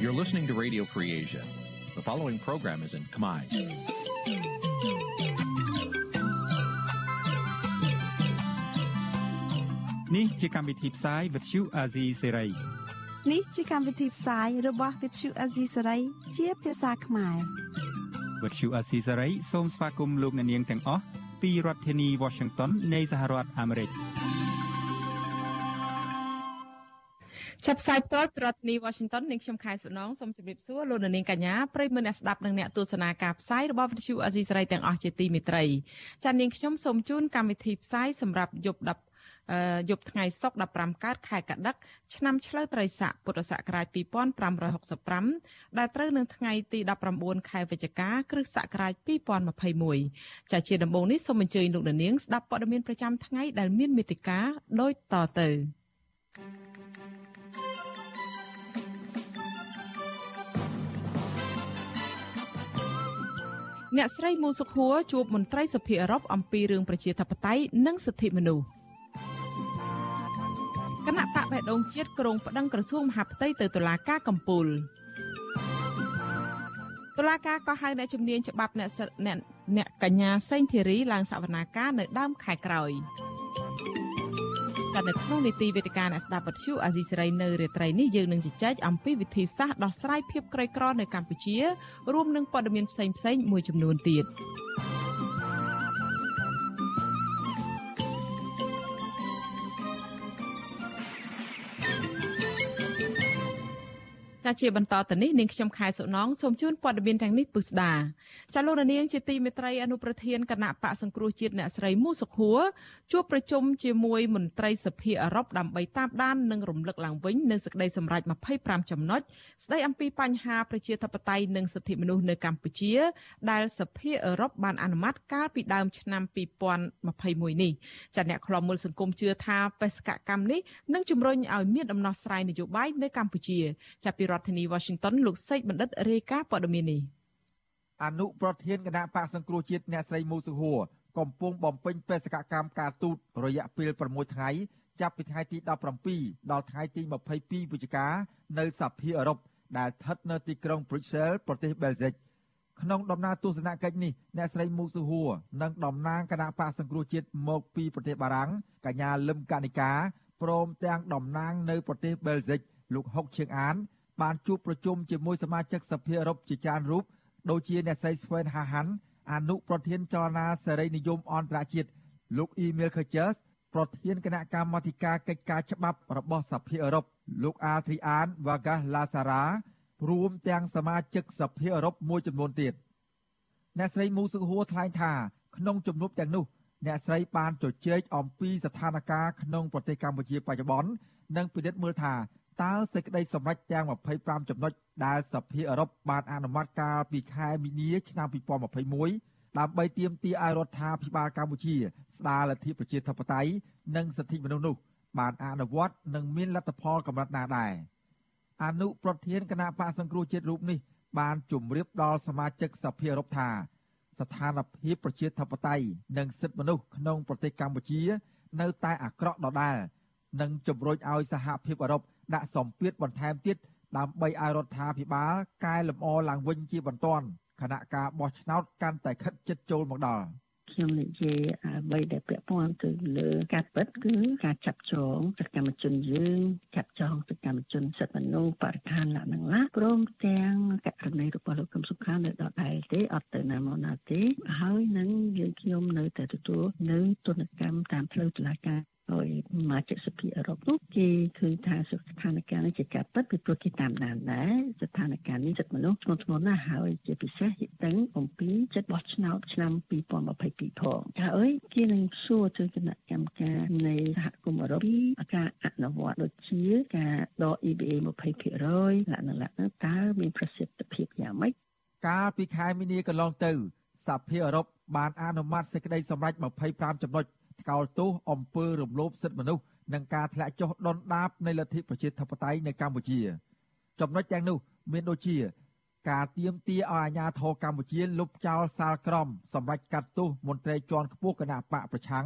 You're listening to Radio Free Asia. The following program is in Khmer. Nǐ chi càm bi tiệp xáy vệt chiu a zì sê ray នេះជាកម្មវិធីផ្សាយរបស់ Vithu Azisari ជាភាសាខ្មែរ វត្តឈូអាស៊ីសេរីសូមស្វាគមន៍លោកអ្នកនាងទាំងអស់ពីរដ្ឋធានី Washington នៃសហរដ្ឋអាមេរិក ចាប់ផ្សាយផ្ទាល់ពីរដ្ឋធានី Washington នាងខ្ញុំខែសុណងសូមជម្រាបសួរលោកនាងកញ្ញាប្រិយមិត្តអ្នកស្ដាប់និងអ្នកទស្សនាការផ្សាយរបស់ Vithu Azisari ទាំងអស់ជាទីមេត្រីចា៎នាងខ្ញុំសូមជូនកម្មវិធីផ្សាយសម្រាប់យប់10យប់ថ្ងៃសុក្រ15កើតខែកដឹកឆ្នាំឆ្លូវត្រីស័កពុទ្ធសករាជ2565ដែលត្រូវនឹងថ្ងៃទី19ខែវិច្ឆិកាគ្រិស្តសករាជ2021ចាជាដំបូងនេះសូមអញ្ជើញលោកនាងស្ដាប់ព័ត៌មានប្រចាំថ្ងៃដែលមានមេតិការដូចតទៅ អ្នកស្រីមូសុខួរជួបមន្ត្រីសភាអឺរ៉ុបអំពីរឿងប្រជាធិបតេយ្យនិងសិទ្ធិមនុស្សគណៈបកបេះដូងជាតិក្រុងប្តឹងក្រសួងមហាផ្ទៃទៅតុលាការកំពូលតុលាការក៏ហៅអ្នកជំនាញច្បាប់អ្នកអ្នកអ្នកកញ្ញាសេងធីរីឡើងសវនាការនៅដើមខែក្រោយ តែនៅក្នុងនីតិវេទិកាអ្នកស្ដាប់វិទ្យុអាស៊ីសេរីនៅរាត្រីនេះយើងនឹងជជែកអំពីវិធីសាស្ត្រដោះស្រាយភាពក្រីក្រនៅកម្ពុជារួមនឹងព័ត៌មានផ្សេងៗមួយចំនួនទៀត។ ចាជាបន្តទៅនេះនាងខ្ញុំខែសុណងសូមជូនព័ត៌មានទាំងនេះពិស្ដាចាលោកនាងជាទីមេត្រីអនុប្រធានគណៈបកសង្គ្រោះជាតិអ្នកស្រីមូសុខួរជួបប្រជុំជាមួយមន្ត្រីសភាអឺរ៉ុបដើម្បីតាមដាននិងរំលឹកឡើងវិញនៅសេចក្តីសម្រេច25ចំណុចស្តីអំពីបញ្ហាប្រជាធិបតេយ្យនិងសិទ្ធិមនុស្សនៅកម្ពុជា ដែលសភាអឺរ៉ុបបានអនុម័តកាលពីដើមឆ្នាំ2021នេះចាអ្នកខ្លាំមើលសង្គមជឿថាបេសកកម្មនេះនឹងជំរុញឲ្យមានដំណោះស្រាយនយោបាយនៅកម្ពុជា ចាប់ពីរដ្ឋរដ្ឋធានី Washington លោកសេកបណ្ឌិតរាយការណ៍ព័ត៌មាននេះអនុប្រធានគណៈបកសង្គ្រោះជាតិអ្នកស្រីមូសុហួរកំពុងបំពេញបេសកកម្មការទូតរយៈពេល6ថ្ងៃចាប់ពីថ្ងៃទី17ដល់ថ្ងៃទី22វិច្ឆិកានៅសភាអឺរ៉ុបដែលស្ថិតនៅទីក្រុង Brussels ប្រទេសបែលហ្សិកក្នុងដំណើរទស្សនកិច្ចនេះអ្នកស្រីមូសុហួរនិងតំណាងគណៈបកសង្គ្រោះជាតិមកពីប្រទេសបារាំងកញ្ញាលឹមកនិកាព្រមទាំងតំណាងនៅប្រទេសបែលហ្សិកលោកហុកឈៀងអាន បានជួបប្រជុំជាមួយសមាជិកសភាអឺរ៉ុបជាច្រើនរូបដូចជាអ្នកស្រី Sven Hahan អនុប្រធានចលនាសេរីនិយមអន្តរជាតិលោក Emil Kerjes ប្រធានគណៈកម្មាធិការកិច្ចការច្បាប់របស់សភាអឺរ៉ុបលោក Adrian Vargas Lazara រួមទាំងសមាជិកសភាអឺរ៉ុបមួយចំនួនទៀតអ្នកស្រីមូសុហួរថ្លែងថាក្នុងជំនួបទាំងនោះអ្នកស្រីបានជជែកអំពីស្ថានភាពក្នុងប្រទេសកម្ពុជាបច្ចុប្បន្ននិងពិនិត្យមើលថា តើសេចក្តីសម្រេចទាំង25ចំណុចដែលសភាអឺរ៉ុបបានអនុម័តកាលពីខែមីនាឆ្នាំ2021ដើម្បីទាមទារឲ្យរដ្ឋាភិបាលកម្ពុជាស្ដារលទ្ធិប្រជាធិបតេយ្យនិងសិទ្ធិមនុស្សនោះ បានអនុវត្តនិងមានលទ្ធផលកម្រិតណាដែរអនុប្រធានគណៈបកសង្គ្រោះជាតិរូបនេះបានជម្រាបដល់សមាជិកសភាអឺរ៉ុបថាស្ថានភាពប្រជាធិបតេយ្យនិងសិទ្ធិមនុស្សក្នុងប្រទេសកម្ពុជា នៅតែអាក្រក់ដដែលនិងជំរុញឲ្យសហភាពអឺរ៉ុប ដាក់សម្ពាធបន្ថែមទៀតដើម្បីឲ្យរដ្ឋាភិបាលកែលម្អឡើងវិញជាបន្ទាន់គណៈការបោះឆ្នោតកាន់តែខិតជិតចូលមកដល់ខ្ញុំនិយាយអ្វីដែលពាក់ព័ន្ធទៅលើការពិតគឺការចាប់ចងសកម្មជនយើងចាប់ចងសកម្មជនសិទ្ធិមនុស្សបរិស្ថានលក្ខណៈព្រមទាំងករណីរបស់លោកកឹមសុខានៅដដែលទេអត់ទៅណាមកណាទេហើយនឹងយើងខ្ញុំនៅតែទទួលនៅទនកម្មតាមផ្លូវតុលាការ ហើយសមាជិកសភាអឺរ៉ុបនោះគេឃើញថាស្ថានភាពនេះជាការពិតពីព្រោះគេតាមដានដែរស្ថានភាពនេះចិត្តមនុស្សធ្ងន់ធ្ងរណាស់ហើយជាពិសេសយដឹងអំពីចិត្តបោះឆ្នោតឆ្នាំ2022ផងថាអើយគេនឹងសួរទៅគណៈកម្មការនៃសហគមន៍អឺរ៉ុបពីការអនុវត្តដូចជាការដក EBA 20%លក្ខណៈតើមានប្រសិទ្ធភាពយ៉ាងម៉េចកាលពីខែមីនាកន្លងទៅសភាអឺរ៉ុបបានអនុម័តសេចក្តីសម្រេច25ចំណុចថ្កោលទោសអំពើរំលោភសិទ្ធិមនុស្សនិងការធ្លាក់ចុះដុនដាបនៃលទ្ធិប្រជាធិបតេយ្យនៅកម្ពុជា ចំណុចទាំងនោះមានដូចជាការទៀមទាឲ្យអាជ្ញាធរកម្ពុជាលុបចោលសាលក្រមសម្រាប់កាត់ទោសមន្ត្រីជាន់ខ្ពស់គណៈបកប្រឆាំង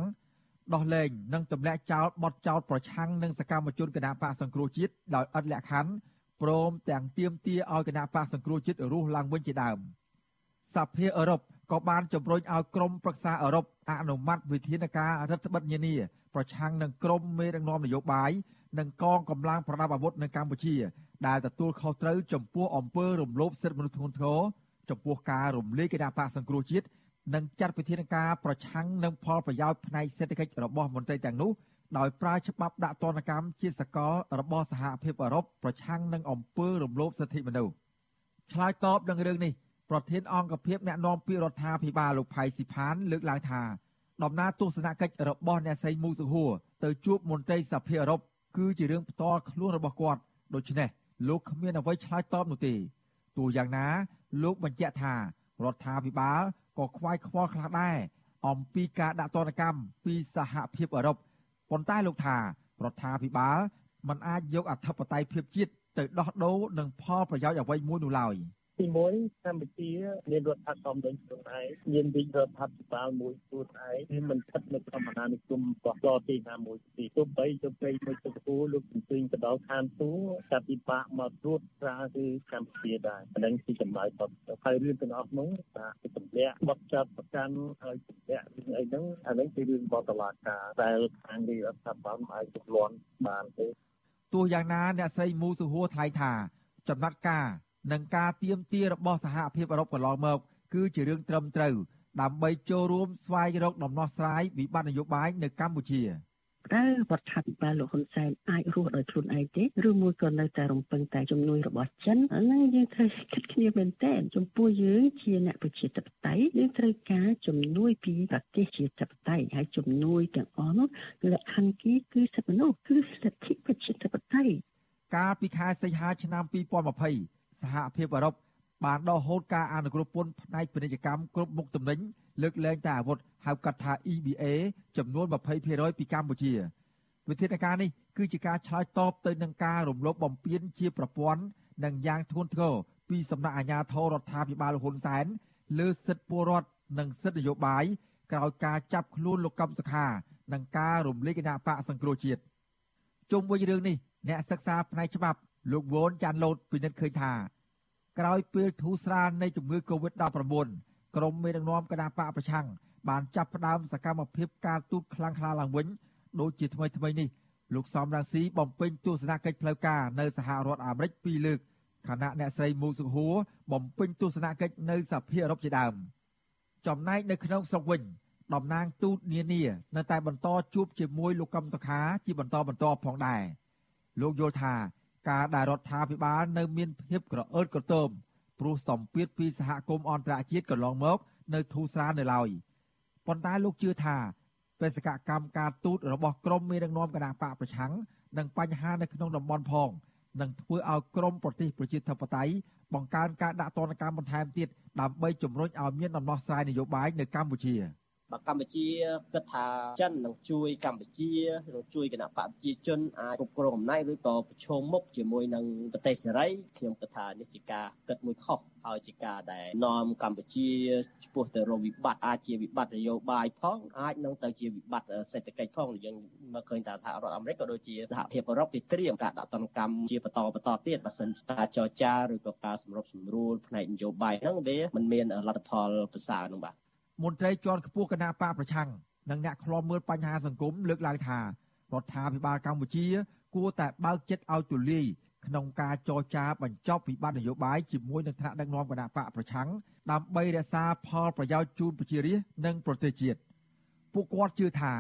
ដោះលែងនិងទម្លាក់ចោលបទចោលប្រឆាំងនឹងសកម្មជនគណៈបកសង្គ្រោះជាតិដោយឥតលក្ខខណ្ឌព្រមទាំងទាមទារឲ្យគណៈបកសង្គ្រោះជាតិរស់ឡើងវិញជាដើម សភាអឺរ៉ុបក៏បានជំរុញឲ្យក្រមប្រឹក្សាអឺរ៉ុបអនុម័តវិធានការរដ្ឋបិទនានាប្រឆាំងនឹងក្រមមេដឹកនាំនយោបាយនិងកងកម្លាំងប្រដាប់អាវុធនៅកម្ពុជា ដែលទទួលខុសត្រូវចំពោះអំពើរំលោភសិទ្ធិមនុស្សធ្ងន់ធ្ងរចំពោះការរំលាយគណៈបកសង្គ្រោះជាតិនិងចាត់វិធានការប្រឆាំងនឹងផលប្រយោជន៍ផ្នែកសេដ្ឋកិច្ចរបស់មន្ត្រីទាំងនោះដោយប្រើច្បាប់ដាក់ទណ្ឌកម្មជាសកលរបស់សហភាពអឺរ៉ុបប្រឆាំងនឹងអំពើរំលោភសិទ្ធិមនុស្សឆ្លើយតបនឹងរឿងនេះ ប្រធានអង្គភិបអ្នកណែនាំពាក្យរដ្ឋាភិបាលលោកផៃស៊ីផានលើកឡើងថាដំណើរទស្សនកិច្ចរបស់អ្នកស្រីមូសុហួរទៅជួបមន្ត្រីសភាអឺរ៉ុបគឺជារឿងផ្ទាល់ខ្លួនរបស់គាត់ដូច្នេះលោកគ្មានអ្វីឆ្លើយតបនោះទេទោះយ៉ាងណាលោកបញ្ជាក់ថារដ្ឋាភិបាលក៏ខ្វាយខ្វល់ខ្លះដែរអំពីការដាក់ទណ្ឌកម្មពីសហភាពអឺរ៉ុបប៉ុន្តែលោកថារដ្ឋាភិបាលមិនអាចយកអធិបតេយ្យភាពជាតិទៅដោះដូរនឹងផលប្រយោជន៍អ្វីមួយនោះឡើយ។ ទី1កម្ពុជាមានរដ្ឋធម្មនុញ្ញខ្លួនឯងមានវិរដ្ឋាភិបាលមួយខ្លួនឯងវាមិនស្ថិតនៅក្នុងអាណានិគមរបស់ប្រទេសណាមួយទីទោះបីជោគជ័យមួយទៅគូលោកជំទាញទៅដល់ឋានសួគ៌តែពិបាកមកត្រួតត្រាគឺកម្ពុជាដែរអានឹងជាចម្លើយទៅហើយរឿងទាំងអស់នោះថាជាទម្លាក់បត់ចាប់ប្រកាន់ហើយទម្លាក់រឿងអីហ្នឹងអានឹងជារឿងបតឡាការដែលខាងរដ្ឋាភិបាលមិនអាចទម្លាន់បានទេទោះយ៉ាងណាអ្នកស្រីមូសុហួរថ្លែងថាចំណាត់ការ និងការទៀមទារបស់សហភាពអឺរ៉ុបកន្លងមកគឺជារឿងត្រឹមត្រូវដើម្បីចូលរួមស្វែងរកដំណោះស្រាយវិបត្តិនយោបាយនៅកម្ពុជាតើរដ្ឋាភិបាលលោកហ៊ុនសែនអាចរស់ដោយខ្លួនឯងទេឬមួយក៏នៅតែរំពឹងតែជំនួយរបស់ចិនហ្នឹងយើងត្រូវគិតគ្នាមែនតើចំពោះយើងជាអ្នកប្រជាធិបតេយ្យយើងត្រូវការជំនួយពីប្រទេសជាធិបតេយ្យហើយជំនួយទាំងអស់នោះលក្ខខណ្ឌគីគឺសិទ្ធិមនុស្សគឺសិទ្ធិប្រជាធិបតេយ្យកាលពីខែសីហាឆ្នាំ2020 សហភាពអឺរ៉ុបបានដកហូតការអនុគ្រោះពន្ធផ្នែកពាណិជ្ជកម្មគ្រប់មុខទំនិញលើកលែងតែអាវុធហៅកាត់ថា EBA ចំនួន20%ពីកម្ពុជាវិធានការនេះគឺជាការឆ្លើយតបទៅនឹងការរំលោភបំពានជាប្រព័ន្ធនិងយ៉ាងធ្ងន់ធ្ងរពីសំណាក់អាជ្ញាធររដ្ឋាភិបាលហ៊ុនសែនលើសិទ្ធិពលរដ្ឋនិងសិទ្ធិនយោបាយក្រោយការចាប់ខ្លួនលោកកឹមសុខានិងការរំលាយគណៈបកសង្គ្រោះជាតិជុំវិញរឿងនេះអ្នកសិក្សាផ្នែកច្បាប់លោកវ៉ុនចាន់ឡូតពិនិត្យឃើញថា ក្រោយពេលធូរស្រាលនៃជំងឺ Covid-19 ក្រមមេដឹកនាំគណៈបកប្រឆាំងបានចាប់ផ្ដើមសកម្មភាពការទូតខ្លាំងក្លាឡើងវិញដូចជាថ្មីថ្មីនេះលោកសំរងស៊ីបំពេញទស្សនកិច្ចផ្លូវការនៅសហរដ្ឋអាមេរិកពីរលើកខណៈអ្នកស្រីមូសុហួរបំពេញទស្សនកិច្ចនៅសភាអឺរ៉ុបជាដើមចំណែកនៅក្នុងស្រុកវិញតំណាងទូតនានានៅតែបន្តជួបជាមួយលោកកឹមសុខាជាបន្តបន្ទាប់ផងដែរលោកយល់ថា ការដែលរដ្ឋាភិបាលនៅមានភាពក្រអឺតក្រទមព្រោះសម្ពាធពីសហគមន៍អន្តរជាតិកន្លងមកនៅធូរស្រាលនៅឡើយប៉ុន្តែលោកជឿថាបេសកកម្មការទូតរបស់ក្រមមេដឹកនាំគណៈបកប្រឆាំងនិងបញ្ហានៅក្នុងតំបន់ផងនឹងធ្វើឲ្យក្រមប្រទេសប្រជាធិបតេយ្យបង្កើនការដាក់ទណ្ឌកម្មបន្ថែមទៀតដើម្បីជំរុញឲ្យមានដំណោះស្រាយនយោបាយនៅកម្ពុជា។ បើកម្ពុជាគិតថាចិននឹងជួយកម្ពុជានឹងជួយគណៈបកប្រជាជនអាចគ្រប់គ្រងអំណាចឬក៏ប្រឈមមុខជាមួយនឹងប្រទេសសេរីខ្ញុំគិតថានេះជាការគិតមួយខុសហើយជាការដែលនាំកម្ពុជាឆ្ពោះទៅរកវិបត្តិអាចជាវិបត្តិនយោបាយផងអាចនឹងទៅជាវិបត្តិសេដ្ឋកិច្ចផងយើងមើលឃើញថាសហរដ្ឋអាមេរិកក៏ដូចជាសហភាពអឺរ៉ុបគេត្រៀមការដាក់ទណ្ឌកម្មជាបន្តបន្តទៀតបើសិនការចរចាឬក៏ការសម្របសម្រួលផ្នែកនយោបាយហ្នឹងវាមិនមានលទ្ធផលប្រសើរនោះបាទ មន្ត្រីជាន់ខ្ពស់គណៈបកប្រឆាំងនិងអ្នកខ្លាំមើលបញ្ហាសង្គមលើកឡើងថារដ្ឋាភិបាលកម្ពុជា គួរតែបើកចិត្តឲ្យទូលាយក្នុងការចរចាបញ្ចប់វិបត្តិនយោបាយជាមួយនឹងថ្នាក់ដឹកនាំគណៈបកប្រឆាំងដើម្បីរក្សាផលប្រយោជន៍ជូនប្រជារាស្ត្រនិងប្រទេសជាតិពួកគាត់ជឿថា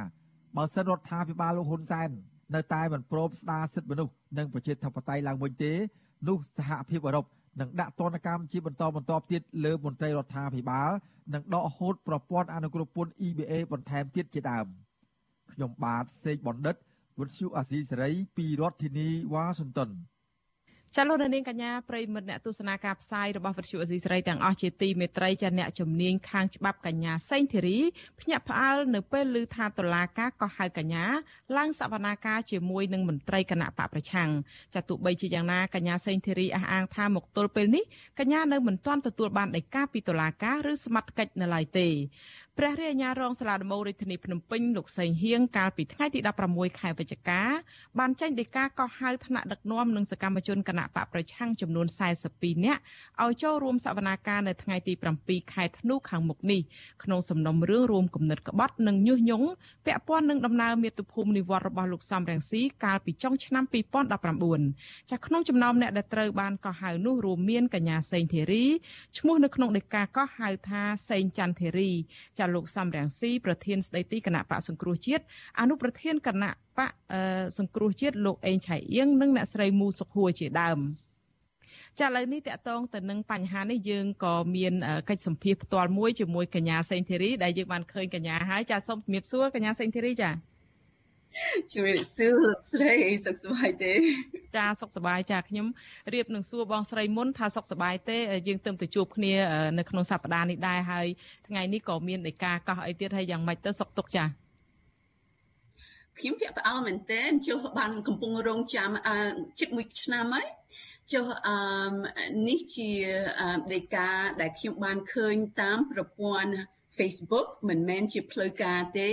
បើសិនរដ្ឋាភិបាលលោកហ៊ុនសែននៅតែមិនព្រមស្ដារសិទ្ធិមនុស្សនិងប្រជាធិបតេយ្យឡើងវិញទេនោះសហភាពអឺរ៉ុប នឹងដាក់ទណ្ឌកម្មជាបន្តបន្ទាប់ទៀតលើមន្ត្រីរដ្ឋាភិបាលនិងដកហូតប្រព័ន្ធអនុគ្រោះពន្ធ EBA បន្ថែមទៀតជាដើមខ្ញុំបាទសេកបណ្ឌិតវុទ្ធុអាស៊ីសេរីពីរដ្ឋធានីវ៉ាស៊ីនតោន ចាលោកនាងកញ្ញាប្រិមិត្តអ្នកទស្សនាការផ្សាយរបស់វិទ្យុអេស៊ីសរ៉ៃទាំងអស់ជាទីមេត្រីចាអ្នកជំនាញខាងច្បាប់កញ្ញាសេងធីរីភ្ញាក់ផ្អើលនៅពេលឮថាតុលាការក៏ហៅកញ្ញាឡើងសវនាការជាមួយនឹងមន្ត្រីគណៈបកប្រឆាំងចាទោះបីជាយ៉ាងណាកញ្ញាសេងធីរីអះអាងថាមកទល់ពេលនេះកញ្ញានៅមិនទាន់ទទួលបានដីកាពីតុលាការឬសមត្ថកិច្ចនៅឡើយទេ ព្រះរាជអាជ្ញារងសាលាដំបងរាជធានីភ្នំពេញលោកសេងហៀងកាលពីថ្ងៃទី16ខែវិច្ឆិកាបានចេញដីកាកោះហៅថ្នាក់ដឹកនាំនិងសកម្មជនគណៈបកប្រឆាំងចំនួន42នាក់ឲ្យចូលរួមសវនាការនៅថ្ងៃទី7ខែធ្នូខាងមុខនេះក្នុងសំណុំរឿងរួមគំនិតក្បត់និងញុះញង់ពាក់ព័ន្ធនឹងដំណើរមាតុភូមិនិវត្តរបស់លោកសំរងស៊ីកាលពីចុងឆ្នាំ2019ចាក្នុងចំណោមអ្នកដែលត្រូវបានកោះហៅនោះរួមមានកញ្ញាសេងធីរីឈ្មោះនៅក្នុងដីកាកោះហៅថាសេងច័ន្ទធីរីចាលោកសំរងស៊ីប្រធានស្ដីទីគណៈបកសង្គ្រោះជាតិអនុប្រធានគណៈបកសង្គ្រោះជាតិលោកអេងឆៃអៀងនិងអ្នកស្រីមូសុខហួរជាដើមចាឥឡូវនេះតកតងទៅនឹងបញ្ហានេះយើងក៏មានកិច្ចសម្ភាសផ្ទាល់មួយជាមួយកញ្ញាសេងធីរីដែលយើងបានឃើញកញ្ញាហើយចាសូមជំរាបសួរកញ្ញាសេងធីរីចា ជំរាបសួរលោកស្រីសុខសប្បាយទេ ចាសុខសប្បាយចាខ្ញុំរៀបនឹងសួរបងស្រីមុនថាសុខសប្បាយទេយើងទើបទៅជួបគ្នានៅក្នុងសប្តាហ៍នេះដែរហើយថ្ងៃនេះក៏មានឯកាកោះអីទៀតហើយយ៉ាងម៉េចទៅសុខទុកចាខ្ញុំភាកផ្អើលមែនតើចុះបានកំពុងរងចាំជិតមួយឆ្នាំហើយចុះអឺនេះជាដេកាដែលខ្ញុំបានឃើញតាមប្រព័ន្ធ Facebook មិនមែនជាផ្លូវការទេ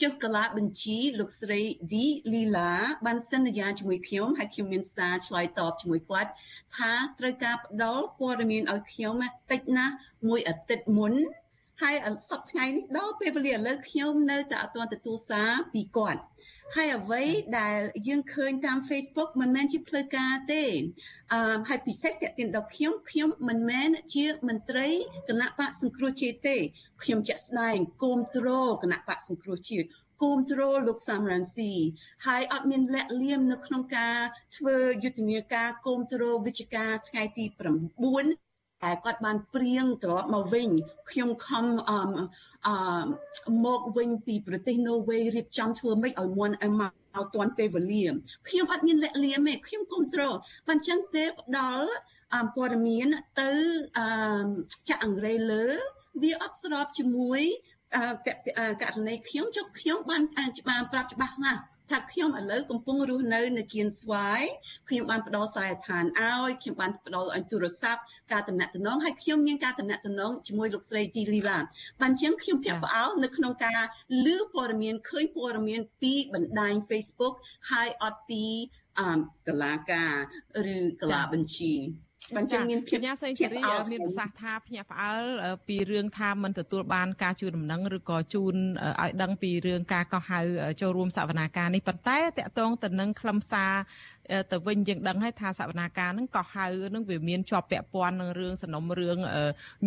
ចុះកាលាបញ្ជីលោកស្រី D Lila បានសន្យាជាមួយខ្ញុំហើយខ្ញុំមានសារឆ្លើយតបជាមួយគាត់ថាត្រូវការផ្ដល់ព័ត៌មានឲ្យខ្ញុំតិចណាស់មួយអាទិត្យមុនហើយសប្តាហ៍ថ្ងៃនេះដល់ពេលវេលាឥឡូវខ្ញុំនៅតែអត់ទាន់ទទួលសារពីគាត់ ហើយអ្វីដែលយើងឃើញតាម Facebook មិនមែនជាផ្លូវការទេអឺហើយពិសេសតេតិនដល់ខ្ញុំខ្ញុំមិនមែនជាមន្ត្រីគណៈបកសង្គ្រោះជាតិទេខ្ញុំជាក់ស្ដែងគុំទ្រគណៈបកសង្គ្រោះជាតិគុំទ្រលោកសំរងស៊ីហើយអត់មានលាក់លៀមនៅក្នុងការធ្វើយុទ្ធនាការគុំទ្រវិជ្ជការថ្ងៃទី9 តែគាត់បានព្រៀងត្រឡប់មកវិញខ្ញុំខំអឺអឺមកវិញពីប្រទេសណូវេរៀបចំធ្វើម៉េចឲ្យមន់ឲ្យមកឲ្យទាន់ពេលវេលាខ្ញុំអត់មានលាក់លៀមទេខ្ញុំគ្រប់គ្រងបានចឹងទេផ្ដល់ព័ត៌មានទៅអឺចាក់អង្រេលើវាអត់ស្របជាមួយ ករណីខ្ញុំចុះខ្ញុំបានបានប្រាប់ច្បាស់ណាស់ថាខ្ញុំឥឡូវកំពុងរស់នៅនៅគៀនស្វាយខ្ញុំបានផ្ដល់ខ្សែឋានឲ្យខ្ញុំបានផ្ដល់ឲ្យទូរស័ព្ទការតំណតំណងហើយខ្ញុំមានការតំណតំណងជាមួយលោកស្រីជីលីឡាបានជាងខ្ញុំភាក់ផ្អើលនៅក្នុងការលឺព័ត៌មានឃើញព័ត៌មានពីបណ្ដាញ Facebook ហើយអត់ពីអឺតឡាការឬកលាបញ្ជី បានចឹងមានភាពញ្ញាសេងសេរីមានប្រសាសន៍ថាភ្ញាក់ផ្អើលពីរឿងថាមិនទទួលបានការជួយដំណឹងឬក៏ជូនឲ្យដឹងពីរឿងការកោះហៅចូលរួមសវនាការនេះប៉ុន្តែតកតងទៅនឹងខ្លឹមសារទៅវិញយើងដឹងហើយថាសវនាការហ្នឹងក៏ហៅនឹងវាមានជាប់ពាក់ព័ន្ធនឹងរឿងសំណុំរឿង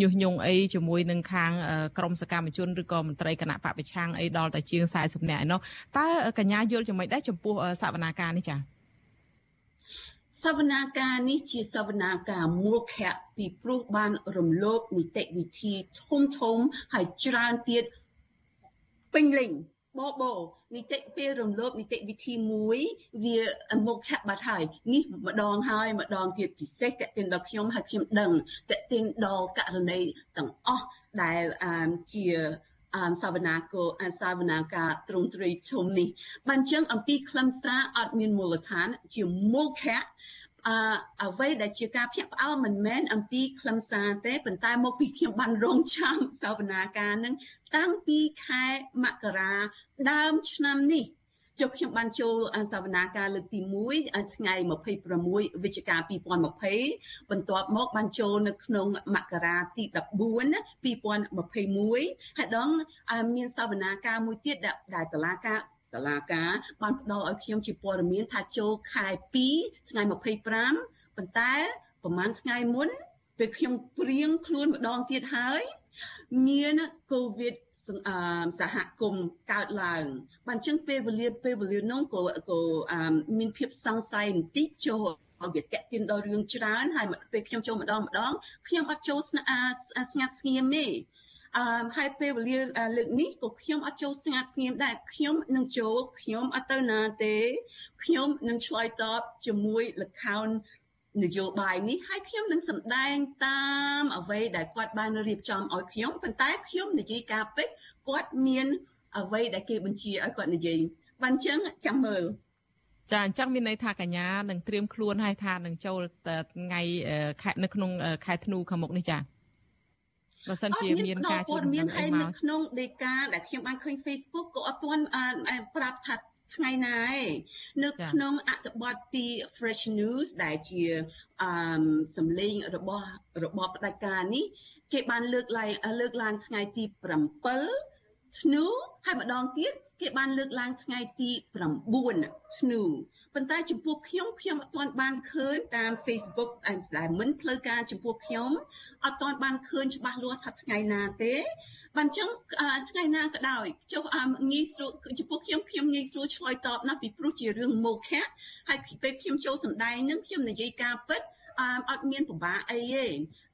ញុះញង់អីជាមួយនឹងខាងក្រមសកម្មជនឬក៏មន្ត្រីគណៈបពប្រឆាំងអីដល់តែជាង40នាក់ឯណោះតើកញ្ញាយល់យ៉ាងម៉េចដែរចំពោះសវនាការនេះចា៎ សវនាការនេះជាសវនាការមូលខៈពីព្រោះបានរំលោភនីតិវិធីធំធំហើយច្រើនទៀតពេញលេញបបនីតិពេលរំលោភនីតិវិធីមួយវាមុខខៈបាត់ហើយនេះម្ដងហើយម្ដងទៀតពិសេសតេតិនដល់ខ្ញុំហើយខ្ញុំដឹងតេតិនដល់ករណីទាំងអស់ដែលជា អានសាវនាគោអានសាវនាការទ្រង់ទ្រីធំនេះបានចឹងអំពីខ្លឹមសារអត់មានមូលដ្ឋានជាមុខៈអអ្វីដែលជាការភ្ញាក់ផ្អើលមិនមែនអំពីខ្លឹមសារទេប៉ុន្តែមកពីខ្ញុំបានរងចាំសាវនាការនឹងតាំងពីខែមករាដើមឆ្នាំនេះ ចុះខ្ញុំបានចូលសវនាការលើកទី1ថ្ងៃ26វិច្ឆិកា2020បន្ទាប់មកបានចូលនៅក្នុងមករាទី14 2021ហើយដងមានសវនាការមួយទៀតដែលតឡាការតឡាការបានផ្ដល់ឲ្យខ្ញុំជាព័ត៌មានថាចូលខែ2ថ្ងៃ25ប៉ុន្តែប្រហែលថ្ងៃមុនពេលខ្ញុំព្រៀងខ្លួនម្ដងទៀតហើយ មានកូវីដសហគមន៍កើតឡើងបានចឹងពេលវេលាពេលវេលានោះក៏ក៏មានភាពសង្ស័យបន្តិចចូលវាតេទៀនដល់រឿងច្រើនហើយពេលខ្ញុំចូលម្ដងម្ដងខ្ញុំអត់ចូលស្ងាត់ស្ងៀមទេអឺហើយពេលវេលាលើកនេះក៏ខ្ញុំអត់ចូលស្ងាត់ស្ងៀមដែរខ្ញុំនឹងចូលខ្ញុំអត់ទៅណាទេខ្ញុំនឹងឆ្លើយតបជាមួយលខោន នយោបាយនេះហើយខ្ញុំនឹងសម្ដែងតាមអ្វីដែលគាត់បានរៀបចំឲ្យខ្ញុំប៉ុន្តែខ្ញុំនិយាយការពិតគាត់មានអ្វីដែលគេបញ្ជាឲ្យគាត់និយាយបានចឹងចាំមើលចាអញ្ចឹងមានន័យថាកញ្ញានឹងត្រៀមខ្លួនឲ្យថានឹងចូលថ្ងៃខែនៅក្នុងខែធ្នូខាងមុខនេះចាបើសិនជាមានការជួយមានហើយនៅក្នុងដេកាដែលខ្ញុំបានឃើញ Facebook ក៏អត់ទាន់ប្រាប់ថា ថ្ងៃណាឯងនៅក្នុងអត្ថបទពី Fresh News ដែលជាអឺសម្លេងរបស់របបផ្ដាច់ការនេះ គេបានលើកឡើងលើកឡើងថ្ងៃទី7 ធ្នូហើយម្ដងទៀតគេបានលើកឡើងថ្ងៃទី9ធ្នូប៉ុន្តែចំពោះខ្ញុំខ្ញុំអត់ទាន់បានឃើញតាម Facebook ដែលមិនផ្លូវការចំពោះខ្ញុំអត់ទាន់បានឃើញច្បាស់លាស់ថាថ្ងៃណាទេបានចឹងថ្ងៃណាក៏ដោយចុះងាយស្រួលចំពោះខ្ញុំខ្ញុំងាយស្រួលឆ្លើយតបណាស់ពីព្រោះជារឿងមោខៈហើយពេលខ្ញុំចូលសម្ដែងនឹងខ្ញុំនិយាយការពិតអឺអត់មានពិបាកអីទេ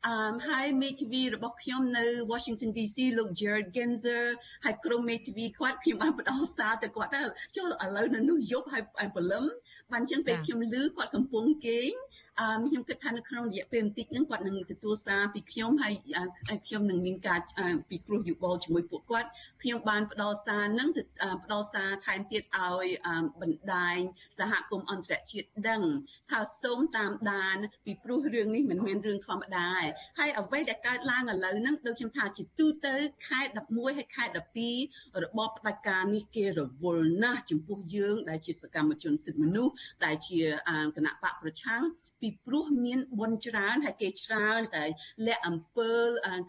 អឺហើយមេធាវីរបស់ខ្ញុំនៅ Washington DC លោក Jared Genzer ហើយក្រុមមេធាវីគាត់ខ្ញុំបានផ្ដល់សារទៅគាត់ដែរចូលឥឡូវនៅនោះយប់ហើយព្រលឹមបានចឹងពេលខ្ញុំឮគាត់កំពុងគេងអឺខ្ញុំគិតថានៅក្នុងរយៈពេលបន្តិចហ្នឹងគាត់នឹងទទួលសារពីខ្ញុំហើយខ្ញុំនឹងមានការពិគ្រោះយោបល់ជាមួយពួកគាត់ខ្ញុំបានផ្ដល់សារហ្នឹងទៅផ្ដល់សារថែមទៀតឲ្យបណ្ដាញសហគមន៍អន្តរជាតិដឹងថាសូមតាមដានពីព្រោះរឿងនេះមិនមែនរឿងធម្មតាទេហើយអ្វីដែលកើតឡើងឥឡូវហ្នឹងដូចខ្ញុំថាជាទូទៅខែ11ហើយខែ12របបផ្ដាច់ការនេះគេរវល់ណាស់ចំពោះយើងដែលជាសកម្មជនសិទ្ធិមនុស្សដែលជាគណៈបកប្រឆាំង ពីព្រោះមានបុណ្យច្រើនហើយគេច្រើនតែលាក់អំពើ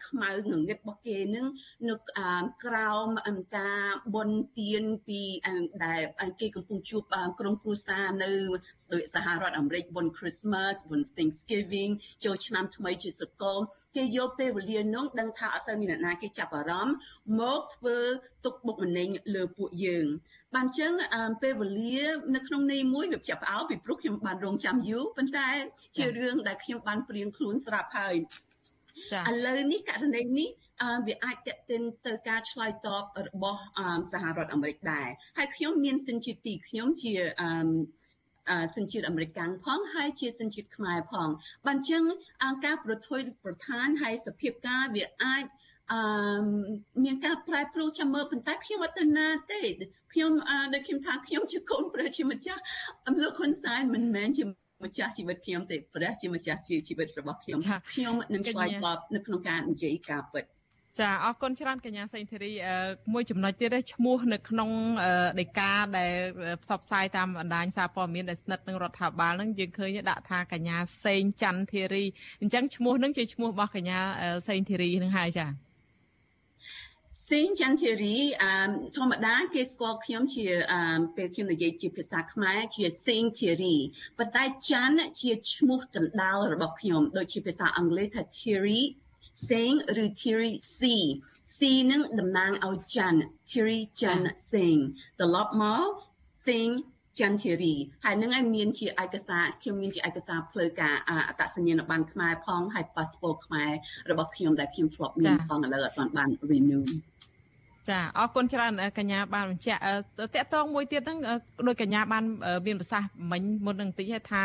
ខ្មៅងងឹតរបស់គេនឹងនៅក្រោមអង្ការបុណ្យទានពីដែលគេកំពុងជួបក្រុមគ្រួសារនៅដោយសហរដ្ឋអាមេរិកបុណ្យ Christmas បុណ្យ Thanksgiving ចូលឆ្នាំថ្មីជាសកលគេយកពេលវេលានោះដឹងថាអត់សូវមានអ្នកណាគេចាប់អារម្មណ៍មកធ្វើទុកបុកម្នេញលើពួកយើង បានចឹងពេលវេលានៅក្នុងន័យមួយវាចាប់ផ្អើលពីព្រោះខ្ញុំបានរងចាំយូរប៉ុន្តែ ជារឿងដែលខ្ញុំបានព្រៀងខ្លួនស្រាប់ហើយឥឡូវនេះករណីនេះអឺវាអាចតេតិនទៅការឆ្លើយតបរបស់សហរដ្ឋអាមេរិកដែរហើយខ្ញុំមានសិនជាពីរខ្ញុំជាអឺសញ្ជាតិអាមេរិកាំងផងហើយជាសញ្ជាតិខ្មែរផងបានចឹងអង្គការប្រថុយប្រធានហើយសភាពការវាអាច អឺមានការប្រែប្រួលចាំមើលប៉ុន្តែខ្ញុំអត់ទៅណាទេខ្ញុំដូចខ្ញុំថាខ្ញុំជាកូនព្រះជាម្ចាស់លោកហ៊ុនសែនមិនមែនជាម្ចាស់ជីវិតខ្ញុំទេព្រះជាម្ចាស់ជីវិតរបស់ខ្ញុំខ្ញុំនឹងឆ្លើយតបនៅក្នុងការនិយាយការពិតចាអរគុណច្រើនកញ្ញាសេងធីរីមួយចំណុចទៀតឈ្មោះនៅក្នុងដេកាដែលផ្សព្វផ្សាយតាមបណ្ដាញសារព័ត៌មានដែលស្និទ្ធនឹងរដ្ឋាភិបាលហ្នឹងយើងឃើញដាក់ថាកញ្ញាសេងច័ន្ទធីរីអញ្ចឹងឈ្មោះហ្នឹងជាឈ្មោះរបស់កញ្ញាសេងធីរីហ្នឹងហើយចា សេងចន្ទធីរីអឺធម្មតាគេស្គាល់ខ្ញុំជាអឺពេលខ្ញុំនិយាយជាភាសាខ្មែរជាសេងធីរីប៉ុន្តែច័ន្ទជាឈ្មោះកណ្ដាលរបស់ខ្ញុំដូចជាភាសាអង់គ្លេសថា Thierry សេងឬ Thierry C C នឹងតំណាងឲ្យច័ន្ទ Thierry ច័ន្ទសេងត្រឡប់មកសេងចន្ទធីរីហើយនឹងឲ្យមានជាឯកសារខ្ញុំមានជាឯកសារផ្លូវការអត្តសញ្ញាណប័ណ្ណខ្មែរផងហើយ passport ខ្មែររបស់ខ្ញុំដែលខ្ញុំធ្លាប់មានផងឥឡូវអត់បាន renew ចាអរគុណច្រើនកញ្ញាបានបញ្ជាក់តកតងមួយទៀតហ្នឹងដោយកញ្ញាបានមានប្រសាសន៍មិញមុននឹងតិចថា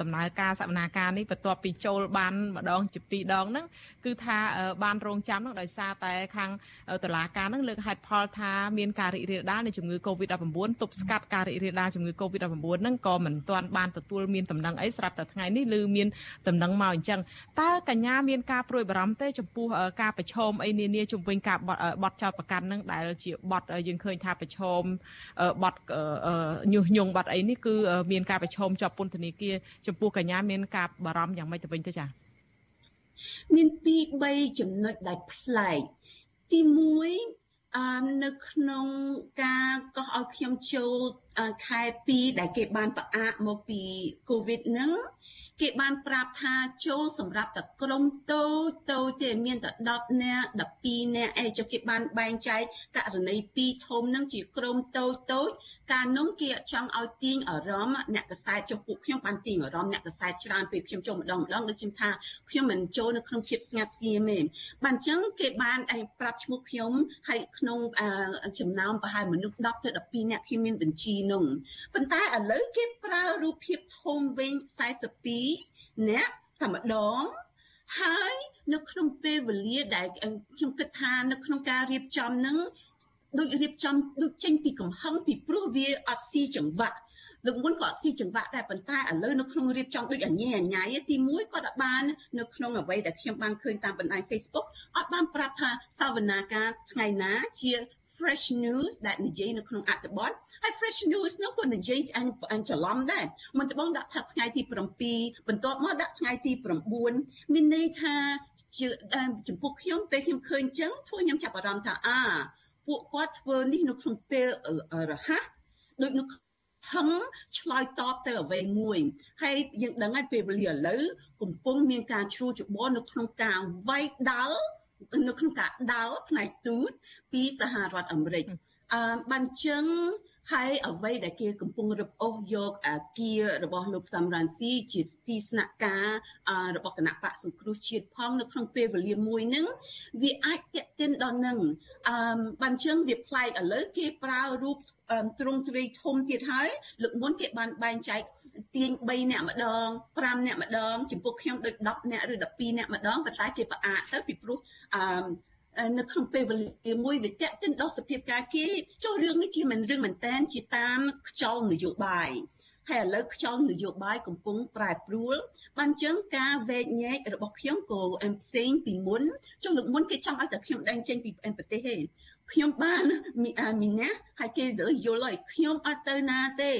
ដំណើរការសកម្មភាពនេះបន្ទាប់ពីចូលបានម្ដងជាពីរដងហ្នឹងគឺថាបានរងចាំហ្នឹងដោយសារតែខាងតុលាការហ្នឹងលើកហេតុផលថាមានការរីករាលដាលនៃជំងឺ Covid-19 ទប់ស្កាត់ការរីករាលដាលជំងឺ Covid-19 ហ្នឹងក៏មិនទាន់បានទទួលមានដំណឹងអីស្រាប់តែថ្ងៃនេះឬមានដំណឹងមកអញ្ចឹងតើកញ្ញាមានការព្រួយបារម្ភទេចំពោះការប្រឈមអីនានាជំវិញការបត់ចោតប្រកាន់ហ្នឹងដែលជាបទយើងឃើញថាប្រឈមបទញុះញង់បទអីនេះគឺមានការប្រឈមជាប់ពន្ធនាគារចំពោះកញ្ញាមានការបារម្ភយ៉ាងម៉េចទៅវិញទៅចា៎មានពីរ3ចំណុចដែលប្លែកទី1អឺនៅក្នុងការកោះឲ្យខ្ញុំចូលខែ2ដែលគេបានផ្អាកមកពី COVID ហ្នឹង គេបានប្រាប់ថាចូលសម្រាប់តែក្រុមតូចតូចទេមានតែ10នាក់12នាក់អីចុះគេបានបែងចែកករណី2ធំនឹងជាក្រុមតូចតូចការនោះគេចង់ឲ្យទាញអារម្មណ៍អ្នកកសែតចុះពួកខ្ញុំបានទាញអារម្មណ៍អ្នកកសែតច្រើនពេលខ្ញុំចូលម្ដងម្ដងដូចខ្ញុំថាខ្ញុំមិនចូលនៅក្នុងភាពស្ងាត់ស្ងៀមទេបានអញ្ចឹងគេបានឯប្រាប់ឈ្មោះខ្ញុំហើយក្នុងចំណោមប្រហែលមនុស្ស10ទៅ12នាក់ខ្ញុំមានបញ្ជីនោះប៉ុន្តែឥឡូវគេប្រើរូបភាពធំវិញ42 អ្នកតែម្ដងហើយនៅក្នុងពេលវេលាដែលខ្ញុំគិតថានៅក្នុងការរៀបចំនឹងដូចរៀបចំដូចចេញពីកំហឹងពីព្រោះវាអត់ស៊ីចង្វាក់លោកមុនក៏ស៊ីចង្វាក់ដែរប៉ុន្តែឥឡូវនៅក្នុងរៀបចំដូចអញ្ញាអញ្ញាទី1គាត់អត់បាននៅក្នុងអ្វីដែលខ្ញុំបានឃើញតាមបណ្ដាញ Facebook អត់បានប្រាប់ថាសវនាការថ្ងៃណាជា fresh news ដែលនិយាយនៅក្នុងអត្ថបទហើយ fresh news នោះក៏និយាយអញអញច្រឡំដែរមិនត្បូងដាក់ថាថ្ងៃទី7បន្ទាប់មកដាក់ថ្ងៃទី9មានន័យថាចំពោះខ្ញុំពេលខ្ញុំឃើញអញ្ចឹងធ្វើខ្ញុំចាប់អារម្មណ៍ថាអាពួកគាត់ធ្វើនេះនៅក្នុងពេលរហ័សដូចនៅហឹងឆ្លើយតបទៅអ្វីមួយហើយយើងដឹងហើយពេលវេលាឥឡូវកំពុងមានការជ្រួលច្បល់នៅក្នុងការវាយដាល់ នៅក្នុងការដោតផ្នែកទូតពីសហរដ្ឋអាមេរិកអឺបានចឹង ហើយអ្វីដែលគេកំពុងរឹបអូសយកអាគាររបស់លោកសំរ៉ាន់ស៊ីជាទីស្នាក់ការរបស់គណៈបកសង្គ្រោះជាតិផងនៅក្នុងពេលវេលាមួយហ្នឹងវាអាចតេតិនដល់នឹងអឺបានជើងវាប្លែកឥឡូវគេប្រើរូបទ្រង់ទ្រីធំទៀតហើយលើកមុនគេបានបែងចែកទាញ3អ្នកម្ដង5អ្នកម្ដងចំពោះខ្ញុំដូច10អ្នកឬ12អ្នកម្ដងប៉ុន្តែគេផ្អាកទៅពីព្រោះអឺ នៅក្នុងពេលវេលាមួយវាតេតិនដល់សភាពការគេចុះរឿងនេះជាមិនរឿងមែនតែនជាតាមខ្យល់នយោបាយហើយឥឡូវខ្យល់នយោបាយកំពុងប្រែប្រួលបានចឹងការវែកញែករបស់ខ្ញុំក៏ផ្សេងពីមុនចុះលើកមុនគេចង់ឲ្យតែខ្ញុំដែងចេញពីប្រទេសទេខ្ញុំបានមីណាហើយគេយល់ហើយខ្ញុំអត់ទៅណាទេ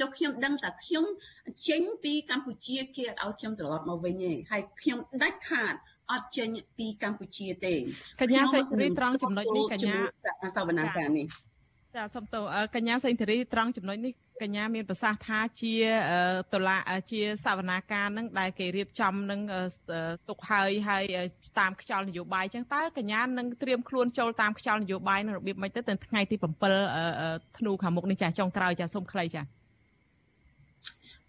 ចុះខ្ញុំដឹងតែខ្ញុំចេញពីកម្ពុជាគេអត់ឲ្យខ្ញុំត្រឡប់មកវិញទេហើយខ្ញុំដាច់ខាត អត់ចេញពីកម្ពុជាទេកញ្ញាសេរីត្រង់ចំណុចនេះកញ្ញាសវនាការនេះចាសុំទោកញ្ញាសេងធារីត្រង់ចំណុចនេះកញ្ញាមានប្រសាសន៍ថាជាតុលាជាសវនាការនឹងដែលគេរៀបចំនឹងទុកហើយហើយតាមខ្យល់នយោបាយចឹងតើកញ្ញានឹងត្រៀមខ្លួនចូលតាមខ្យល់នយោបាយនឹងរបៀបម៉េចទៅទៅថ្ងៃទី7ធ្នូខាងមុខនេះចាចុងក្រោយចាសូមខ្លីចា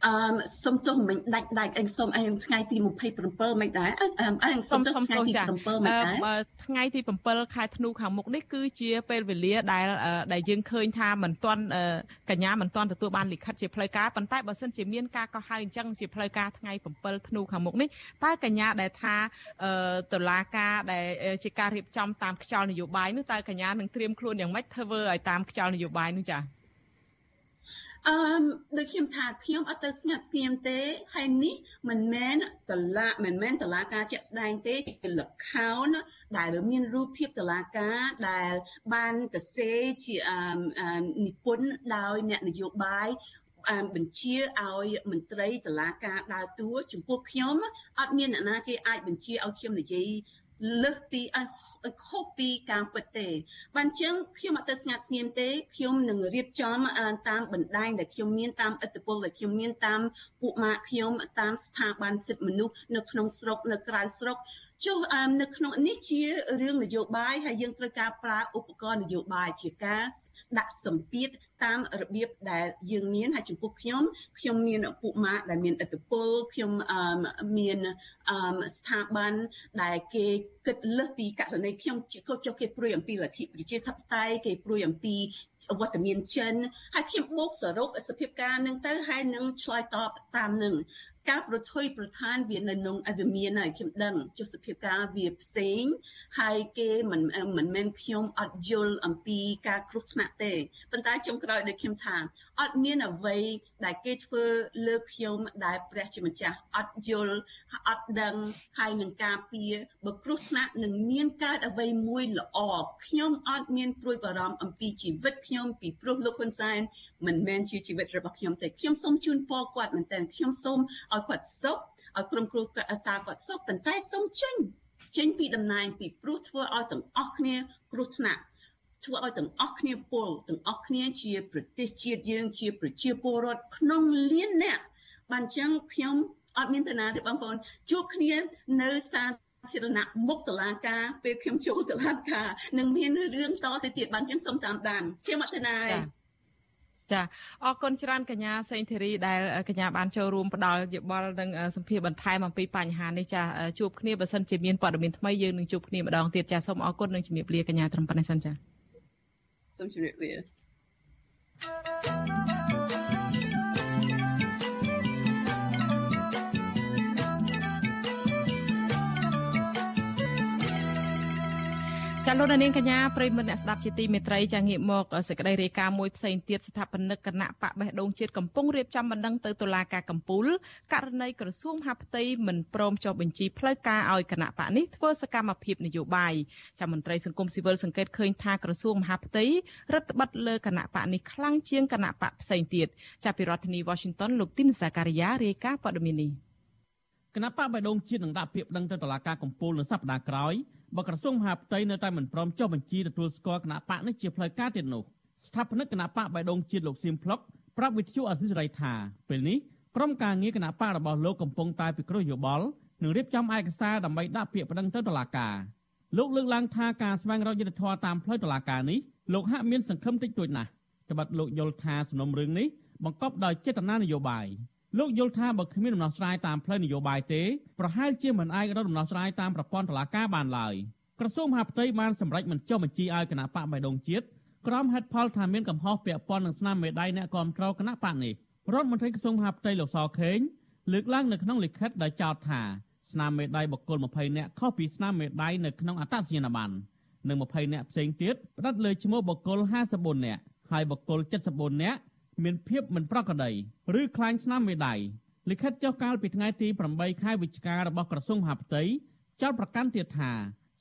អឺសុំទោសមិនដាច់ដាច់អញសុំអញថ្ងៃទី27មិនដែរអញសុំទោសថ្ងៃទី7មិនដែរថ្ងៃទី7ខែធ្នូខាងមុខនេះគឺជាពេលវេលាដែលដែលយើងឃើញថាមិនទាន់កញ្ញាមិនទាន់ទទួលបានលិខិតជាផ្លូវការប៉ុន្តែបើសិនជាមានការកោះហៅអញ្ចឹងជាផ្លូវការថ្ងៃ7ធ្នូខាងមុខនេះតើកញ្ញាដែលថាតុលាការដែលជាការរៀបចំតាមខ្យល់នយោបាយនោះតើកញ្ញានឹងត្រៀមខ្លួនយ៉ាងម៉េចធ្វើឲ្យតាមខ្យល់នយោបាយនោះចា៎ អឺដូចខ្ញុំថាខ្ញុំអត់ទៅស្ងាត់ស្ងៀមទេហើយនេះមិនមែនតឡាមិនមែនតឡាការជាក់ស្ដែងទេជាលខោនដែលមានរូបភាពតឡាការដែលបានទៅសេជានិពន្ធដោយអ្នកនយោបាយបញ្ជាឲ្យមន្ត្រីតឡាការដើរតួចំពោះខ្ញុំអត់មានអ្នកណាគេអាចបញ្ជាឲ្យខ្ញុំនិយាយ លើសពីខុសពីការពិតទេ បានចឹងខ្ញុំអត់ទៅស្ងាត់ស្ងៀមទេខ្ញុំនឹងរៀបចំតាមបណ្ដាញដែលខ្ញុំមានតាមអត្តពលដែលខ្ញុំមានតាមពួកម៉ាក់ខ្ញុំតាមស្ថាប័នសិទ្ធិមនុស្សនៅក្នុងស្រុកនៅក្រៅស្រុក ចុះនៅក្នុងនេះជារឿងនយោបាយហើយយើងត្រូវការប្រើឧបករណ៍នយោបាយជាការដាក់សម្ពាធតាមរបៀបដែលយើងមានហើយចំពោះខ្ញុំខ្ញុំមានពួកម៉ាក់ដែលមានឥទ្ធិពលខ្ញុំមានស្ថាប័នដែលគេគិតលើសពីករណីខ្ញុំចុះគេព្រួយអំពីលទ្ធិប្រជាធិបតេយ្យគេព្រួយអំពីវត្តមានចិនហើយខ្ញុំបូកសរុបសភាពការនឹងទៅហើយនឹងឆ្លើយតបតាមនឹង ការប្រថុយប្រឋានវានៅក្នុងអវិមានហើយខ្ញុំដឹងចុះសភាពការវាផ្សេងហើយគេមិនមិនមែនខ្ញុំអត់យល់អំពីការគ្រោះថ្នាក់ទេប៉ុន្តែចុងក្រោយដូចខ្ញុំថាអត់មានអ្វីដែលគេធ្វើលើខ្ញុំដែលព្រះជាម្ចាស់អត់យល់អត់ដឹងហើយនឹងការពារបើគ្រោះថ្នាក់នឹងមានកើតអ្វីមួយល្អខ្ញុំអត់មានព្រួយបារម្ភអំពីជីវិតខ្ញុំពីព្រោះលោកហ៊ុនសែនមិនមែនជាជីវិតរបស់ខ្ញុំទេខ្ញុំសូមជូនពរគាត់មែនតើខ្ញុំសូមឲ្យគាត់សុខឲ្យក្រុមគ្រួសារគាត់សុខប៉ុន្តែសូមចេញចេញពីតំណែងពីព្រោះធ្វើឲ្យទាំងអស់គ្នាគ្រោះថ្នាក់ធ្វើឲ្យទាំងអស់គ្នាពលទាំងអស់គ្នាជាប្រទេសជាតិយើងជាប្រជាពលរដ្ឋក្នុងលានអ្នកបានអញ្ចឹងខ្ញុំអត់មានតាណាទេបងប្អូនជួបគ្នានៅសាធារណៈមុខតឡាការពេលខ្ញុំចូលតឡាការនឹងមានរឿងតទៅទៀតបានអញ្ចឹងសូមតាមដានខ្ញុំអត់តាណាទេ ចាអរគុណច្រើនកញ្ញាសេងធីរីដែលកញ្ញាបានចូលរួមផ្ដល់យោបល់និងសម្ភារបន្ថែមអំពីបញ្ហានេះចាជួបគ្នាបើសិនជាមានព័ត៌មានថ្មីយើងនឹងជួបគ្នាម្ដងទៀតចាសូមអរគុណនិងជំរាបលាកញ្ញាត្រឹមប៉ុណ្ណេះសិនចាសូមជម្រាបលា លោកនាងកញ្ញាប្រិមត្តអ្នកស្ដាប់ជាទីមេត្រីចាងាកមកសេចក្តីរាយការណ៍មួយផ្សេងទៀតស្ថាបនិកគណៈបកបេះដូងជាតិកំពុងរៀបចំបណ្ដឹងទៅតុលាការកំពូលករណីក្រសួងមហាផ្ទៃមិនព្រមចុះបញ្ជីផ្លូវការឲ្យគណៈបកនេះធ្វើសកម្មភាពនយោបាយចាមន្ត្រីសង្គមស៊ីវិលសង្កេតឃើញថាក្រសួងមហាផ្ទៃរដ្ឋបတ်លើគណៈបកនេះខ្លាំងជាងគណៈបកផ្សេងទៀតចាប់ពីរដ្ឋធានី Washington លោកទីនសាការីយ៉ារាយការណ៍ព័ត៌មាននេះ គណៈបកបេះដូងជាតិនឹងដាក់ពាក្យប្តឹងទៅតុលាការកំពូលនៅសប្តាហ៍ក្រោយបើក្រសួងមហាផ្ទៃនៅតែមិនព្រមចុះបញ្ជីទទួលស្គាល់គណៈបកនេះជាផ្លូវការទៀតនោះស្ថាបនិកគណៈបកបៃដងជាតិលោកសៀមផ្លុកប្រាប់វិទ្យុអសិរ័យថាពេលនេះក្រុមការងារគណៈបករបស់លោកកំពុងតែពិគ្រោះយោបល់និងរៀបចំឯកសារដើម្បីដាក់ពាក្យប្តឹងទៅតុលាការលោកលើកឡើងថាការស្វែងរកយុត្តិធម៌តាមផ្លូវតុលាការនេះលោកហាក់មានសង្ឃឹមតិចតួចណាស់ត្បិតលោកយល់ថាសំណុំរឿងនេះបង្កប់ដោយចេតនានយោបាយ លោកយល់ថាបើគ្មានដំណោះស្រាយតាមផ្លូវនយោបាយទេប្រហែលជាមិនអាចរកដំណោះស្រាយតាមប្រព័ន្ធតុលាការបានឡើយក្រសួងមហាផ្ទៃបានសម្រេចមិនចុះបញ្ជីឲ្យគណៈបកបៃដងជាតិក្រុមហេតុផលថាមានកំហុសពាក់ព័ន្ធនឹងស្នាមមេដៃអ្នកគ្រប់គ្រងគណៈបកនេះរដ្ឋមន្ត្រីក្រសួងមហាផ្ទៃលោកសខេងលើកឡើងនៅក្នុងលិខិតដែលចោទថាស្នាមមេដៃបុគ្គល20នាក់ខុសពីស្នាមមេដៃនៅក្នុងអត្តសញ្ញាណប័ណ្ណនិង20នាក់ផ្សេងទៀតផ្តិតលើឈ្មោះបុគ្គល54នាក់ហើយបុគ្គល74នាក់ មានភាពមិនប្រក្រតីឬខ្លាញ់ស្នាមមេដៃលិខិតចុះកាលពីថ្ងៃទី8ខែវិច្ឆិការបស់ក្រសួងមហាផ្ទៃចោទប្រកាន់ទៀតថា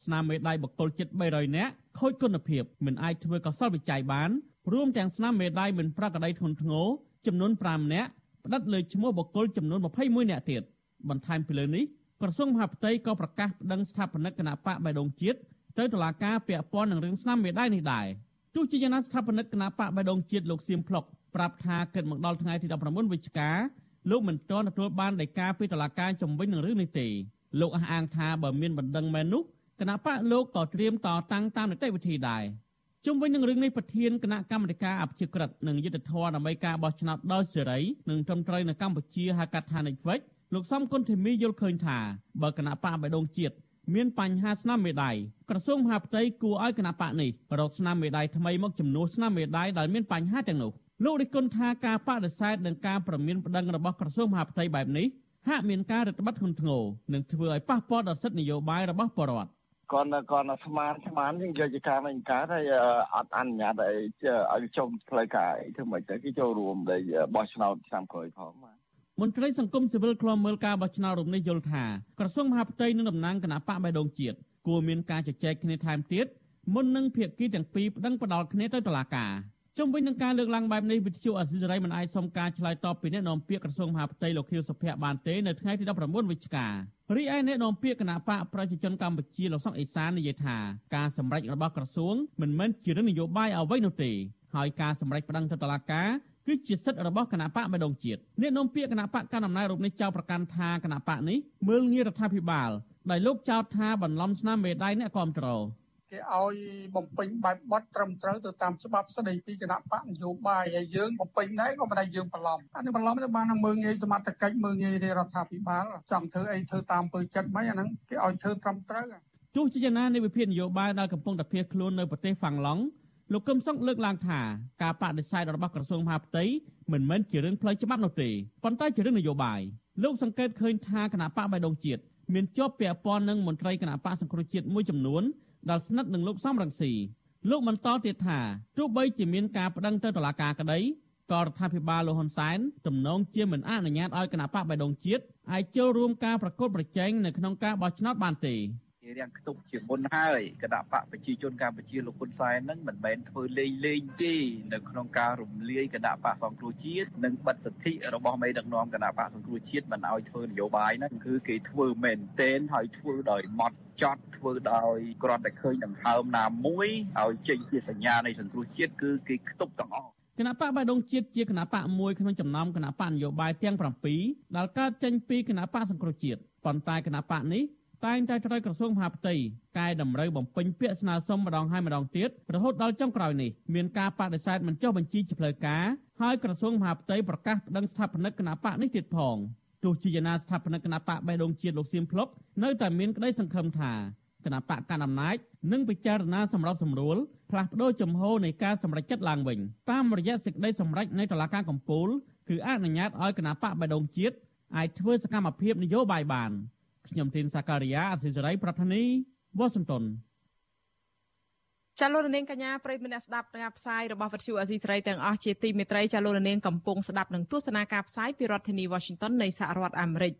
ស្នាមមេដៃបកគលចិត្ត300នាក់ខូចគុណភាពមិនអាចធ្វើកសលវិច័យបានរួមទាំងស្នាមមេដៃមិនប្រក្រតីធ្ងន់ធ្ងរចំនួន5នាក់ផ្តិតលើឈ្មោះបកគលចំនួន21នាក់ទៀតបន្ថែមពីលើនេះក្រសួងមហាផ្ទៃក៏ប្រកាសប្តឹងស្ថាបនិកគណៈបកបៃដងជាតិទៅតុលាការពាក់ព័ន្ធនឹងរឿងស្នាមមេដៃនេះដែរទោះជាយ៉ាងណាស្ថាបនិកគណៈបកបៃដងជាតិលោកសៀមផ្លុក ប្រាប់ថាគិតមកដល់ថ្ងៃទី19វិច្ឆិកាលោកមិនទាន់ទទួលបានដីកាពីតុលាការជំវិញនឹងរឿងនេះទេលោកអះអាងថាបើមានបណ្ដឹងមែននោះគណៈបកលោកក៏ត្រៀមតតាំងតាមនីតិវិធីដែរជុំវិញនឹងរឿងនេះប្រធានគណៈកម្មាធិការអភិជាក្រិតនិងយុទ្ធធរដើម្បីការបោះឆ្នោតដោយសេរីនិងត្រឹមត្រូវនៅកម្ពុជាហៅកាត់ថា Netflix លោកសំគុណធីមីយល់ឃើញថាបើគណៈបកបៃដងជាតិមានបញ្ហាស្នាមមេដៃក្រសួងមហាផ្ទៃគួរឲ្យគណៈបកនេះរកស្នាមមេដៃថ្មីមកជំនួសស្នាមមេដៃដែលមានបញ្ហាទាំងនោះ លោករិះគន់ថាការបដិសេធនិងការប្រមានប្តឹងរបស់ក្រសួងមហាផ្ទៃបែបនេះហាក់មានការរឹតបន្តឹងធ្ងន់ធ្ងរនិងធ្វើឲ្យប៉ះពាល់ដល់សិទ្ធិនយោបាយរបស់ប្រជាពលរដ្ឋគាត់គាត់ស្មានស្មានយើងយកជាការមិនកើតហើយអត់អនុញ្ញាតឲ្យឲ្យចុះផ្លូវការអីធ្វើមិនទៅគេចូលរួមដែលបោះឆ្នោតឆ្នាំក្រោយផងបាទមន្ត្រីសង្គមស៊ីវិលខ្លំមើលការបោះឆ្នោតរំនេះយល់ថាក្រសួងមហាផ្ទៃនិងតំណាងគណៈបកបៃដងជាតិគួរមានការជជែកគ្នាថែមទៀតមុននឹងភាគីទាំងពីរប្តឹងផ្ដាល់គ្នាទៅតុលាការ ជុំវិញនឹងការលើកឡើងបែបនេះវិទ្យុអសិរ័យមិនអាចសុំការឆ្លើយតបពីអ្នកនាំពាក្យក្រសួងមហាផ្ទៃលោកខៀវសុភ័ក្របានទេនៅថ្ងៃទី19វិច្ឆិការីឯអ្នកនាំពាក្យគណៈបកប្រជាជនកម្ពុជាលោកសុកអេសាននិយាយថាការសម្រេចរបស់ក្រសួងមិនមែនជារឿងនយោបាយអ្វីនោះទេហើយការសម្រេចប្តឹងទៅតុលាការគឺជាសិទ្ធិរបស់គណៈបកម្ដងជាតិអ្នកនាំពាក្យគណៈបកកណ្ដាលអំណាចរូបនេះចោទប្រកាន់ថាគណៈបកនេះមើលងាយរដ្ឋាភិបាលដោយលោកចោទថាបន្លំស្នាមមេដៃអ្នកគ្រប់គ្រង គេឲ្យបំពេញបែបបត់ត្រឹមត្រូវទៅតាមច្បាប់ស្តីពីគណៈបកនយោបាយហើយយើងបំពេញដែរក៏មិនដែរយើងបន្លំអានេះបន្លំទៅបានមើងងាយសមត្ថកិច្ចមើងងាយរដ្ឋាភិបាលចង់ធ្វើអីធ្វើតាមពើចិត្តមិនអាហ្នឹងគេឲ្យធ្វើត្រឹមត្រូវទោះជាយ៉ាងណានៃវិភាគនយោបាយដែលកំពុងតែភៀសខ្លួននៅប្រទេសហ្វាំងឡង់លោកកឹមសុខលើកឡើងថាការបដិសេធរបស់ក្រសួងមហាផ្ទៃមិនមែនជារឿងផ្លូវច្បាប់នោះទេប៉ុន្តែជារឿងនយោបាយលោកសង្កេតឃើញថាគណៈបកបៃដងជាតិមានជាប់ពាក់ព័ន្ធនឹងមន្ត្រីគណៈបកសង្គ្រោះជាតិមួយចំនួន ដែលស្និទ្ធនឹងលោកសំរងស៊ីលោកបន្តទៀតថាទោះបីជាមានការប្តឹងទៅតុលាការក្តីក៏រដ្ឋាភិបាលលោកហ៊ុនសែនទំនងជាមិនអនុញ្ញាតឲ្យគណៈបកបៃដងជាតិអាចចូលរួមការប្រកួតប្រជែងនៅក្នុងការបោះឆ្នោតបានទេ ជារៀងខ្ទប់ជាមុនហើយគណៈបកប្រជាជនកម្ពុជាលោកហ៊ុនសែននឹងមិនមែនធ្វើលេងលេងទេនៅក្នុងការរំលាយគណៈបកសង្គ្រោះជាតិនិងបិទសិទ្ធិរបស់មេដឹកនាំគណៈបកសង្គ្រោះជាតិមិនឲ្យធ្វើនយោបាយហ្នឹងគឺគេធ្វើមែនទែនហើយធ្វើដោយម៉ត់ចត់ធ្វើដោយគ្រាន់តែឃើញដង្ហើមណាមួយឲ្យចេញជាសញ្ញានៃសង្គ្រោះជាតិគឺគេខ្ទប់ទាំងអស់គណៈបកបៃដងជាតិជាគណៈបកមួយក្នុងចំណោមគណៈបកនយោបាយទាំង7ដែលកើតចេញពីគណៈបកសង្គ្រោះជាតិប៉ុន្តែគណៈបកនេះ តែងតែត្រូវក្រសួងមហាផ្ទៃកែតម្រូវបំពេញពាក្យស្នើសុំម្ដងហើយម្ដងទៀតរហូតដល់ចុងក្រោយនេះមានការបដិសេធមិនចុះបញ្ជីជាផ្លូវការហើយក្រសួងមហាផ្ទៃប្រកាសប្តឹងស្ថាបនិកគណៈបកនេះទៀតផងទោះជាយ៉ាងណាស្ថាបនិកគណៈបកបេះដូងជាតិលោកសៀមភ្លុកនៅតែមានក្តីសង្ឃឹមថាគណៈបកកណ្ដាលអំណាចនឹងពិចារណាសម្របសម្រួលផ្លាស់ប្តូរចំហនៃការសម្រេចចិត្តឡើងវិញតាមរយៈសេចក្តីសម្រេចនៃតុលាការកំពូលគឺអនុញ្ញាតឲ្យគណៈបកបេះដូងជាតិអាចធ្វើសកម្មភាពនយោបាយបាន ខ្ញុំធីនសាការីយ៉ាអសិសរីប្រធានីវ៉ាស៊ីនតោន ចាលោករនាងកញ្ញាប្រិយមិត្តអ្នកស្ដាប់ការផ្សាយរបស់វិទ្យុអាស៊ីសេរីទាំងអស់ជាទីមេត្រីចាលោករនាងកំពុងស្ដាប់នឹងទស្សនាការផ្សាយពីរដ្ឋធានី Washington នៃសហរដ្ឋអាមេរិក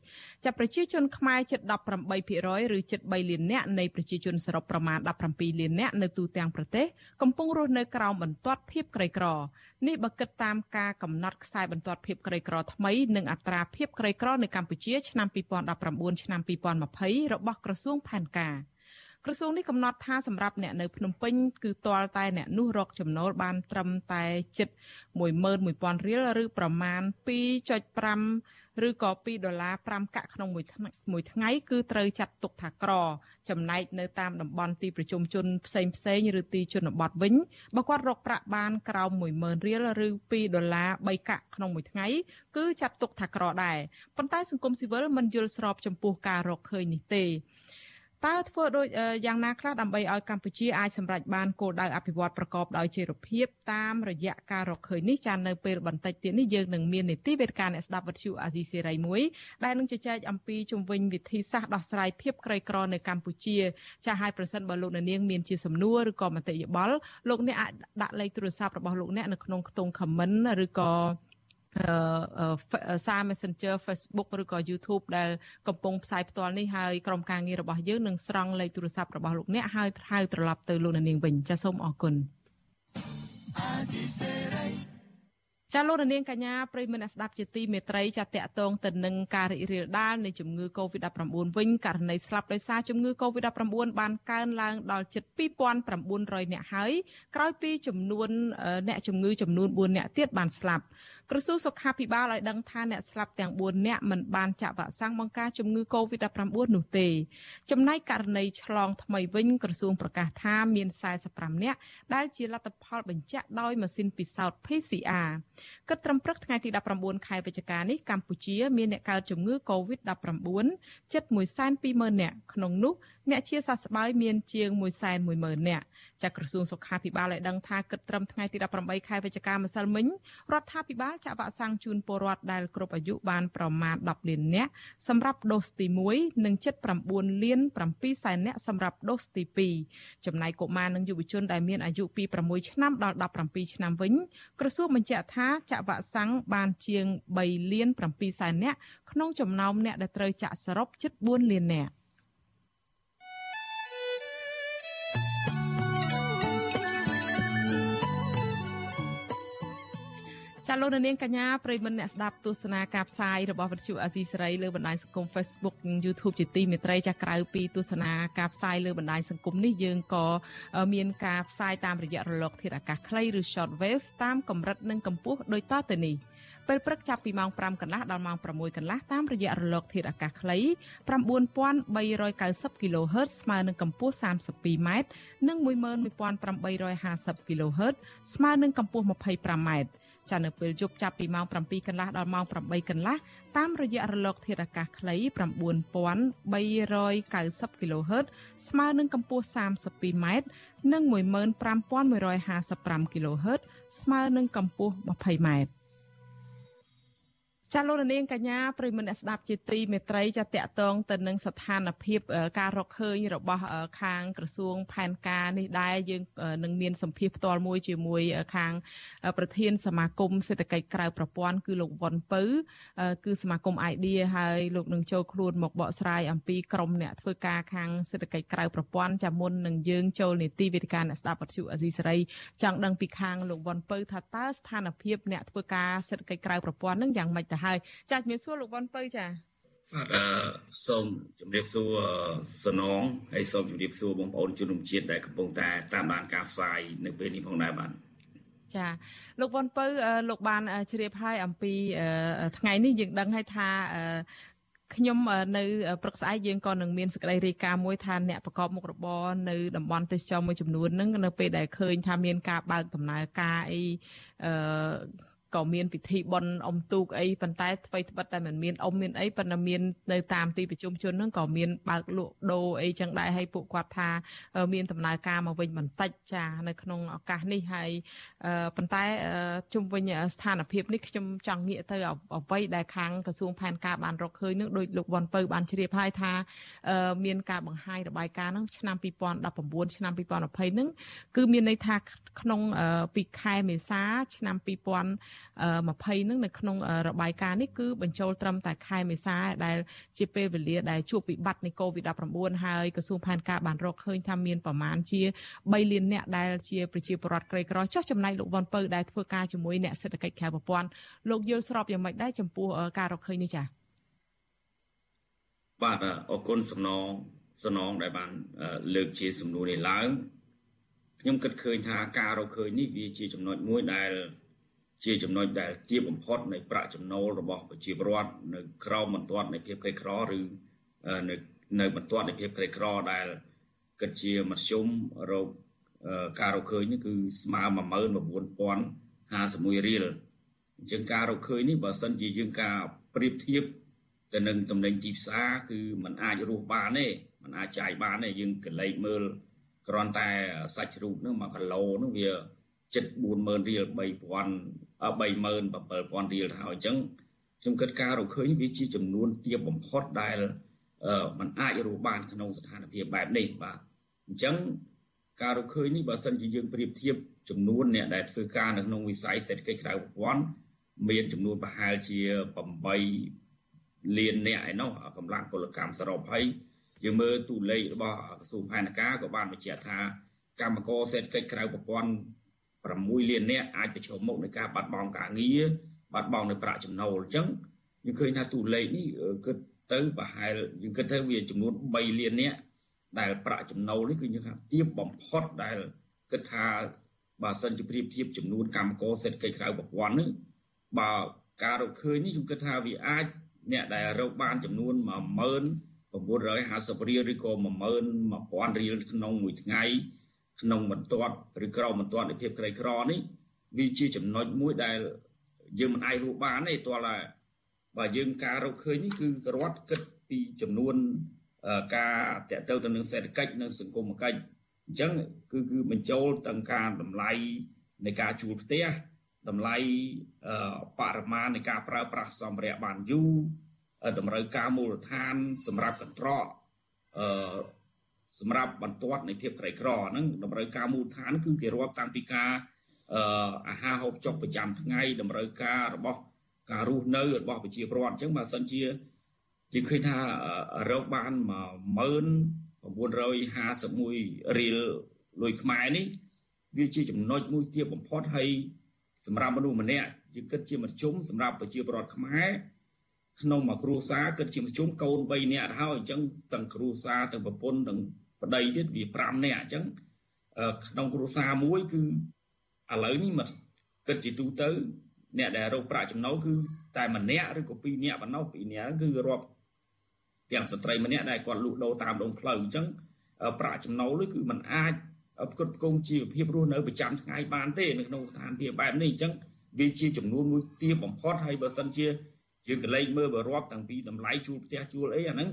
ចាប្រជាជនខ្មែរជិត18%ឬជិត3លាននាក់នៃប្រជាជនសរុបប្រមាណ17លាននាក់នៅទូទាំងប្រទេសកំពុងរស់នៅក្រោមបន្ទាត់ភាពក្រីក្រនេះបើគិតតាមការកំណត់ខ្សែបន្ទាត់ភាពក្រីក្រថ្មីនិងអត្រាភាពក្រីក្រនៅកម្ពុជាឆ្នាំ2019ឆ្នាំ2020របស់ក្រសួងផែនការ។ ក្រសួងនេះកំណត់ថាសម្រាប់អ្នកនៅភ្នំពេញគឺទាល់តែអ្នកនោះរកចំណូលបានត្រឹមតែជិត11000រៀលឬប្រមាណ2.5ឬក៏2ដុល្លារ5កាក់ក្នុងមួយមួយថ្ងៃគឺត្រូវចាត់ទុកថាក្រ ចំណែកនៅតាមតំបន់ទីប្រជុំជនផ្សេងផ្សេងឬទីជនបទវិញបើគាត់រកប្រាក់បានក្រោម10000រៀលឬ2ដុល្លារ3កាក់ក្នុងមួយថ្ងៃគឺចាត់ទុកថាក្រដែរប៉ុន្តែសង្គមស៊ីវិលមិនយល់ស្របចំពោះការរកឃើញនេះទេ តើធ្វើដូចយ៉ាងណាខ្លះដើម្បីឲ្យកម្ពុជាអាចសម្រេចបានគោលដៅអភិវឌ្ឍប្រកបដោយចីរភាពតាមរយៈការរកឃើញនេះចានៅពេលបន្តិចទៀតនេះយើងនឹងមាននីតិវេទិកាអ្នកស្ដាប់វិទ្យុអាស៊ីសេរីមួយដែលនឹងជជែកអំពីជំវិញវិធីសាស្ត្រដោះស្រាយភាពក្រីក្រនៅកម្ពុជា ចាឲ្យប្រសិនបើលោកនាងមានជាសំណួរឬក៏មតិយោបល់លោកអ្នកអាចដាក់លេខទូរស័ព្ទរបស់លោកអ្នកនៅក្នុងខ្ទង់ comment ឬក៏ សារ Messenger Facebook ឬក៏ YouTube ដែលកំពុងផ្សាយផ្ទាល់នេះហើយក្រុមការងាររបស់យើងនឹងស្រង់លេខទូរស័ព្ទរបស់លោកអ្នកហើយហៅត្រឡប់ទៅលោកនាងវិញចាសសូមអរគុណ ចាលោកនាងកញ្ញាប្រិយមិត្តអ្នកស្ដាប់ជាទីមេត្រីចាតកតងទៅនឹងការរីករាលដាលនៃជំងឺ Covid-19 វិញករណីស្លាប់ដោយសារជំងឺ Covid-19 បានកើនឡើងដល់ជិត2900នាក់ហើយក្រោយពីចំនួនអ្នកជំងឺចំនួន4នាក់ទៀតបានស្លាប់ក្រសួងសុខាភិបាលឲ្យដឹងថាអ្នកស្លាប់ទាំង4នាក់មិនបានចាក់វ៉ាក់សាំងបង្ការជំងឺ Covid-19 នោះទេ ចំណែកករណីឆ្លងថ្មីវិញក្រសួងប្រកាសថាមាន45នាក់ដែលជាលទ្ធផលបញ្ជាក់ដោយម៉ាស៊ីនពិសោធន៍ PCR គិតត្រឹមព្រឹកថ្ងៃទី19ខែវិច្ឆិកានេះកម្ពុជាមានអ្នកកើតជំងឺ Covid-19 ជិត120,000នាក់ក្នុងនោះអ្នកជាសះស្បើយមានជាង110,000នាក់ចាក្រសួងសុខាភិបាលឲ្យដឹងថាគិតត្រឹមថ្ងៃទី18ខែវិច្ឆិកាម្សិលមិញរដ្ឋាភិបាលចាក់វ៉ាក់សាំងជូនពលរដ្ឋដែលគ្រប់អាយុបានប្រមាណ10លាននាក់សម្រាប់ដូសទី1និងជិត9លាន7សែននាក់សម្រាប់ដូសទី2ចំណែកកុមារនិងយុវជនដែលមានអាយុពី6ឆ្នាំដល់17ឆ្នាំវិញក្រសួងបញ្ជាក់ថាចាក់វ៉ាក់សាំងបានជាង3លាន7សែននាក់ក្នុងចំណោមអ្នកដែលត្រូវចាក់សរុបជិត4លាននាក់ ចាលោកនាងកញ្ញាប្រិមមអ្នកស្ដាប់ទស្សនាការផ្សាយរបស់វិទ្យុអាស៊ីសេរីលើបណ្ដាញសង្គម Facebook និង YouTube ជាទីមេត្រីចាក្រៅពីទស្សនាការផ្សាយលើបណ្ដាញសង្គមនេះយើងក៏មានការផ្សាយតាមរយៈរលក ធាតុអាកាសខ្លីឬ Short Wave តាមកម្រិតនិងកម្ពស់ដូចតទៅនេះពេលព្រឹកចាប់ពីម៉ោង5កន្លះដល់ម៉ោង6កន្លះតាមរយៈរលកធាតុអាកាសខ្លី9390 kHz ស្មើនឹងកម្ពស់ 32m និង11850 kHz ស្មើនឹងកម្ពស់ 25m ចានៅពេលយប់ចាប់ពីម៉ោង7កន្លះដល់ម៉ោង8កន្លះតាមរយៈរលក ធាតុអាកាសខ្លី9390 kHz ស្មើនឹងកម្ពស់ 32m និង15155 kHz ស្មើនឹងកម្ពស់ 20m ចាលោករនាងកញ្ញាប្រិមនអ្នកស្ដាប់ជាទីមេត្រីចាតកតងទៅនឹងស្ថានភាពការរកឃើញរបស់ខាងក្រសួងផែនការនេះដែរយើងនឹងមានសម្ភារផ្ទាល់មួយជាមួយខាងប្រធានសមាគមសេដ្ឋកិច្ចក្រៅប្រព័ន្ធគឺលោកវ៉ុនពៅគឺសមាគម idea ហើយលោកនឹងចូលខ្លួនមកបកស្រាយអំពីក្រមអ្នកធ្វើការខាងសេដ្ឋកិច្ចក្រៅប្រព័ន្ធចាមុននឹងយើងចូលនីតិវិទ្យាអ្នកស្ដាប់វិទ្យុអាស៊ីសេរីចង់ដឹងពីខាងលោកវ៉ុនពៅថាតើស្ថានភាពអ្នកធ្វើការសេដ្ឋកិច្ចក្រៅប្រព័ន្ធនឹងយ៉ាងម៉េចទៅហើយចាជំរាបសួរលោកវ៉ាន់ពៅចាអឺសូមជំរាបសួរសនងហើយសូមជំរាបសួរបងប្អូនជនរួមជាតិដែលកំពុងតែតាមដានការផ្សាយនៅពេលនេះផងដែរបាទចាលោកវ៉ាន់ពៅលោកបានជ្រាបហើយអំពីថ្ងៃនេះយើងដឹងហើយថាខ្ញុំនៅព្រឹកស្អែកយើងក៏នឹងមានសេចក្តីរាយការណ៍មួយថាអ្នកប្រកបមុខរបរនៅតំបន់ទេសចរមួយចំនួនហ្នឹងនៅពេលដែលឃើញថាមានការបើកដំណើរការអីអឺ ក៏មានពិធីបុណ្យអុំទូកអីប៉ុន្តែថ្មីត្បិតតែមិនមានអុំមានអីប៉ុន្តែមាននៅតាមទីប្រជុំជនហ្នឹងក៏មានបើកលក់ដូរអីចឹងដែរហើយពួកគាត់ថាមានដំណើរការមកវិញបន្តិចចានៅក្នុងឱកាសនេះហើយប៉ុន្តែជុំវិញស្ថានភាពនេះខ្ញុំចង់ងាកទៅអ្វីដែលខាងក្រសួងផែនការបានរកឃើញនឹងដោយលោកវ៉ាន់ពៅបានជ្រាបហើយថាមានការបង្ហាញរបាយការណ៍នឹងឆ្នាំ2019ឆ្នាំ2020នឹងគឺមានន័យថាក្នុងពីខែមេសាឆ្នាំ2020នឹងនៅក្នុងរបាយការណ៍នេះគឺបញ្ចូលត្រឹមតែខែមេសាដែលជាពេលវេលាដែលជួបវិបត្តិនៃ COVID-19 ហើយក្រសួងផែនការបានរកឃើញថាមានប្រមាណជា3លានអ្នកដែលជាប្រជាពលរដ្ឋក្រីក្រចុះចំណែកលោកវ៉ាន់ពៅដែលធ្វើការជាមួយអ្នកសេដ្ឋកិច្ចក្រៅប្រព័ន្ធលោកយល់ស្របយ៉ាងម៉េចដែរចំពោះការរកឃើញនេះចា៎បាទអរគុណសំណងសំណងដែលបានលើកជាសំណួរនេះឡើងខ្ញុំគិតឃើញថាការរកឃើញនេះវាជាចំណុចមួយដែល ជាចំណុចដែលទាបបំផុតនៃប្រាក់ចំណូលរបស់ប្រជាពលរដ្ឋនៅក្រោមបន្ទាត់នៃភាពក្រីក្រឬនៅនៅបន្ទាត់នៃភាពក្រីក្រដែលគិតជាមធ្យមរកការរកឃើញនេះគឺស្មើ19051រៀលអញ្ចឹងការរកឃើញនេះបើសិនជាយើងការប្រៀបធៀបទៅនឹងតំណែងទីផ្សារគឺมันអាចរស់បានទេมันអាចចាយបានទេយើងកលេចមើលគ្រាន់តែសាច់ជ្រូកហ្នឹង1គីឡូហ្នឹងវាចិត្ត40000រៀល3000 37000រៀលទៅហើយអញ្ចឹងខ្ញុំគិតការរកឃើញវាជាចំនួនទាបបំផុតដែលมันអាចរស់បានក្នុងស្ថានភាពបែបនេះបាទអញ្ចឹងការរកឃើញនេះបើសិនជាយើងប្រៀបធៀបចំនួនអ្នកដែលធ្វើការនៅក្នុងវិស័យសេដ្ឋកិច្ចក្រៅប្រព័ន្ធមានចំនួនប្រហែលជា8លានអ្នកឯណោះកម្លាំងពលកម្មសរុបហើយយើងមើលតួលេខរបស់ក្រសួងផែនការក៏បានបញ្ជាក់ថាកម្មករសេដ្ឋកិច្ចក្រៅប្រព័ន្ធ 6លាននាក់អាចប្រឈមមុខនឹងការបាត់បង់ការងារបាត់បង់នៅប្រាក់ចំណូលអញ្ចឹងយើងឃើញថាតួលេខនេះគិតទៅប្រហែលយើងគិតទៅវាចំនួន3លាននាក់ដែលប្រាក់ចំណូលនេះគឺយើងថាទៀបបំផុតដែលគិតថាបើសិនជាប្រៀបធៀបចំនួនកម្មករសេដ្ឋកិច្ចក្រៅប្រព័ន្ធនេះបើការរកឃើញនេះខ្ញុំគិតថាវាអាចអ្នកដែលរកបានចំនួន10000 950រៀលឬក៏11000រៀលក្នុងមួយថ្ងៃ ក្នុងបន្ទាត់ឬក្រោមបន្ទាត់នៃភាពក្រីក្រនេះវាជាចំណុចមួយដែលយើងមិនអាចរស់បានទេទាល់តែបើយើងការរកឃើញនេះគឺរដ្ឋគិតពីចំនួនការតេទៅទៅនឹងសេដ្ឋកិច្ចនិងសង្គមគិច្ចអញ្ចឹងគឺគឺបញ្ចូលទាំងការតម្លៃនៃការជួលផ្ទះតម្លៃបរិមាណនៃការប្រើប្រាស់សម្ភារៈបានយូរតម្រូវការមូលដ្ឋានសម្រាប់កន្ត្រកអឺ សម្រាប់បន្ទាត់នៃភាពក្រីក្រហ្នឹងតម្រូវការមូលដ្ឋានគឺគេរាប់តាំងពីការអឺអាហារហូបចុកប្រចាំថ្ងៃតម្រូវការរបស់ការរស់នៅរបស់ប្រជាពលរដ្ឋអញ្ចឹងបើសិនជាជាឃើញថារកបាន10951រៀលលុយខ្មែរនេះវាជាចំណុចមួយទាបបំផុតហើយសម្រាប់មនុស្សម្នាក់យើងគិតជាមធ្យមសម្រាប់ប្រជាពលរដ្ឋខ្មែរក្នុងមួយគ្រួសារគិតជាមធ្យមកូន3នាក់ទៅហើយអញ្ចឹងទាំងគ្រួសារទាំងប្រពន្ធទាំង ប្តីទៀតវា5នាក់អញ្ចឹងក្នុងគ្រួសារមួយគឺឥឡូវនេះមកគិតជាទូទៅ អ្នកដែលរកប្រាក់ចំណូលគឺតែម្នាក់ឬក៏ពីរនាក់ប៉ុណ្ណោះពីរនាក់គឺរាប់ទាំងស្ត្រីម្នាក់ដែលគាត់លក់ដូរតាមដងផ្លូវអញ្ចឹងប្រាក់ចំណូលនេះគឺมันអាចផ្គត់ផ្គង់ជីវភាពរស់នៅប្រចាំថ្ងៃបានទេនៅក្នុងស្ថានភាពបែបនេះអញ្ចឹងវាជាចំនួនមួយទាបបំផុតហើយបើសិនជាយើងកលែងមើលបើរាប់តាំងពីតម្លៃជួលផ្ទះជួលអីអាហ្នឹង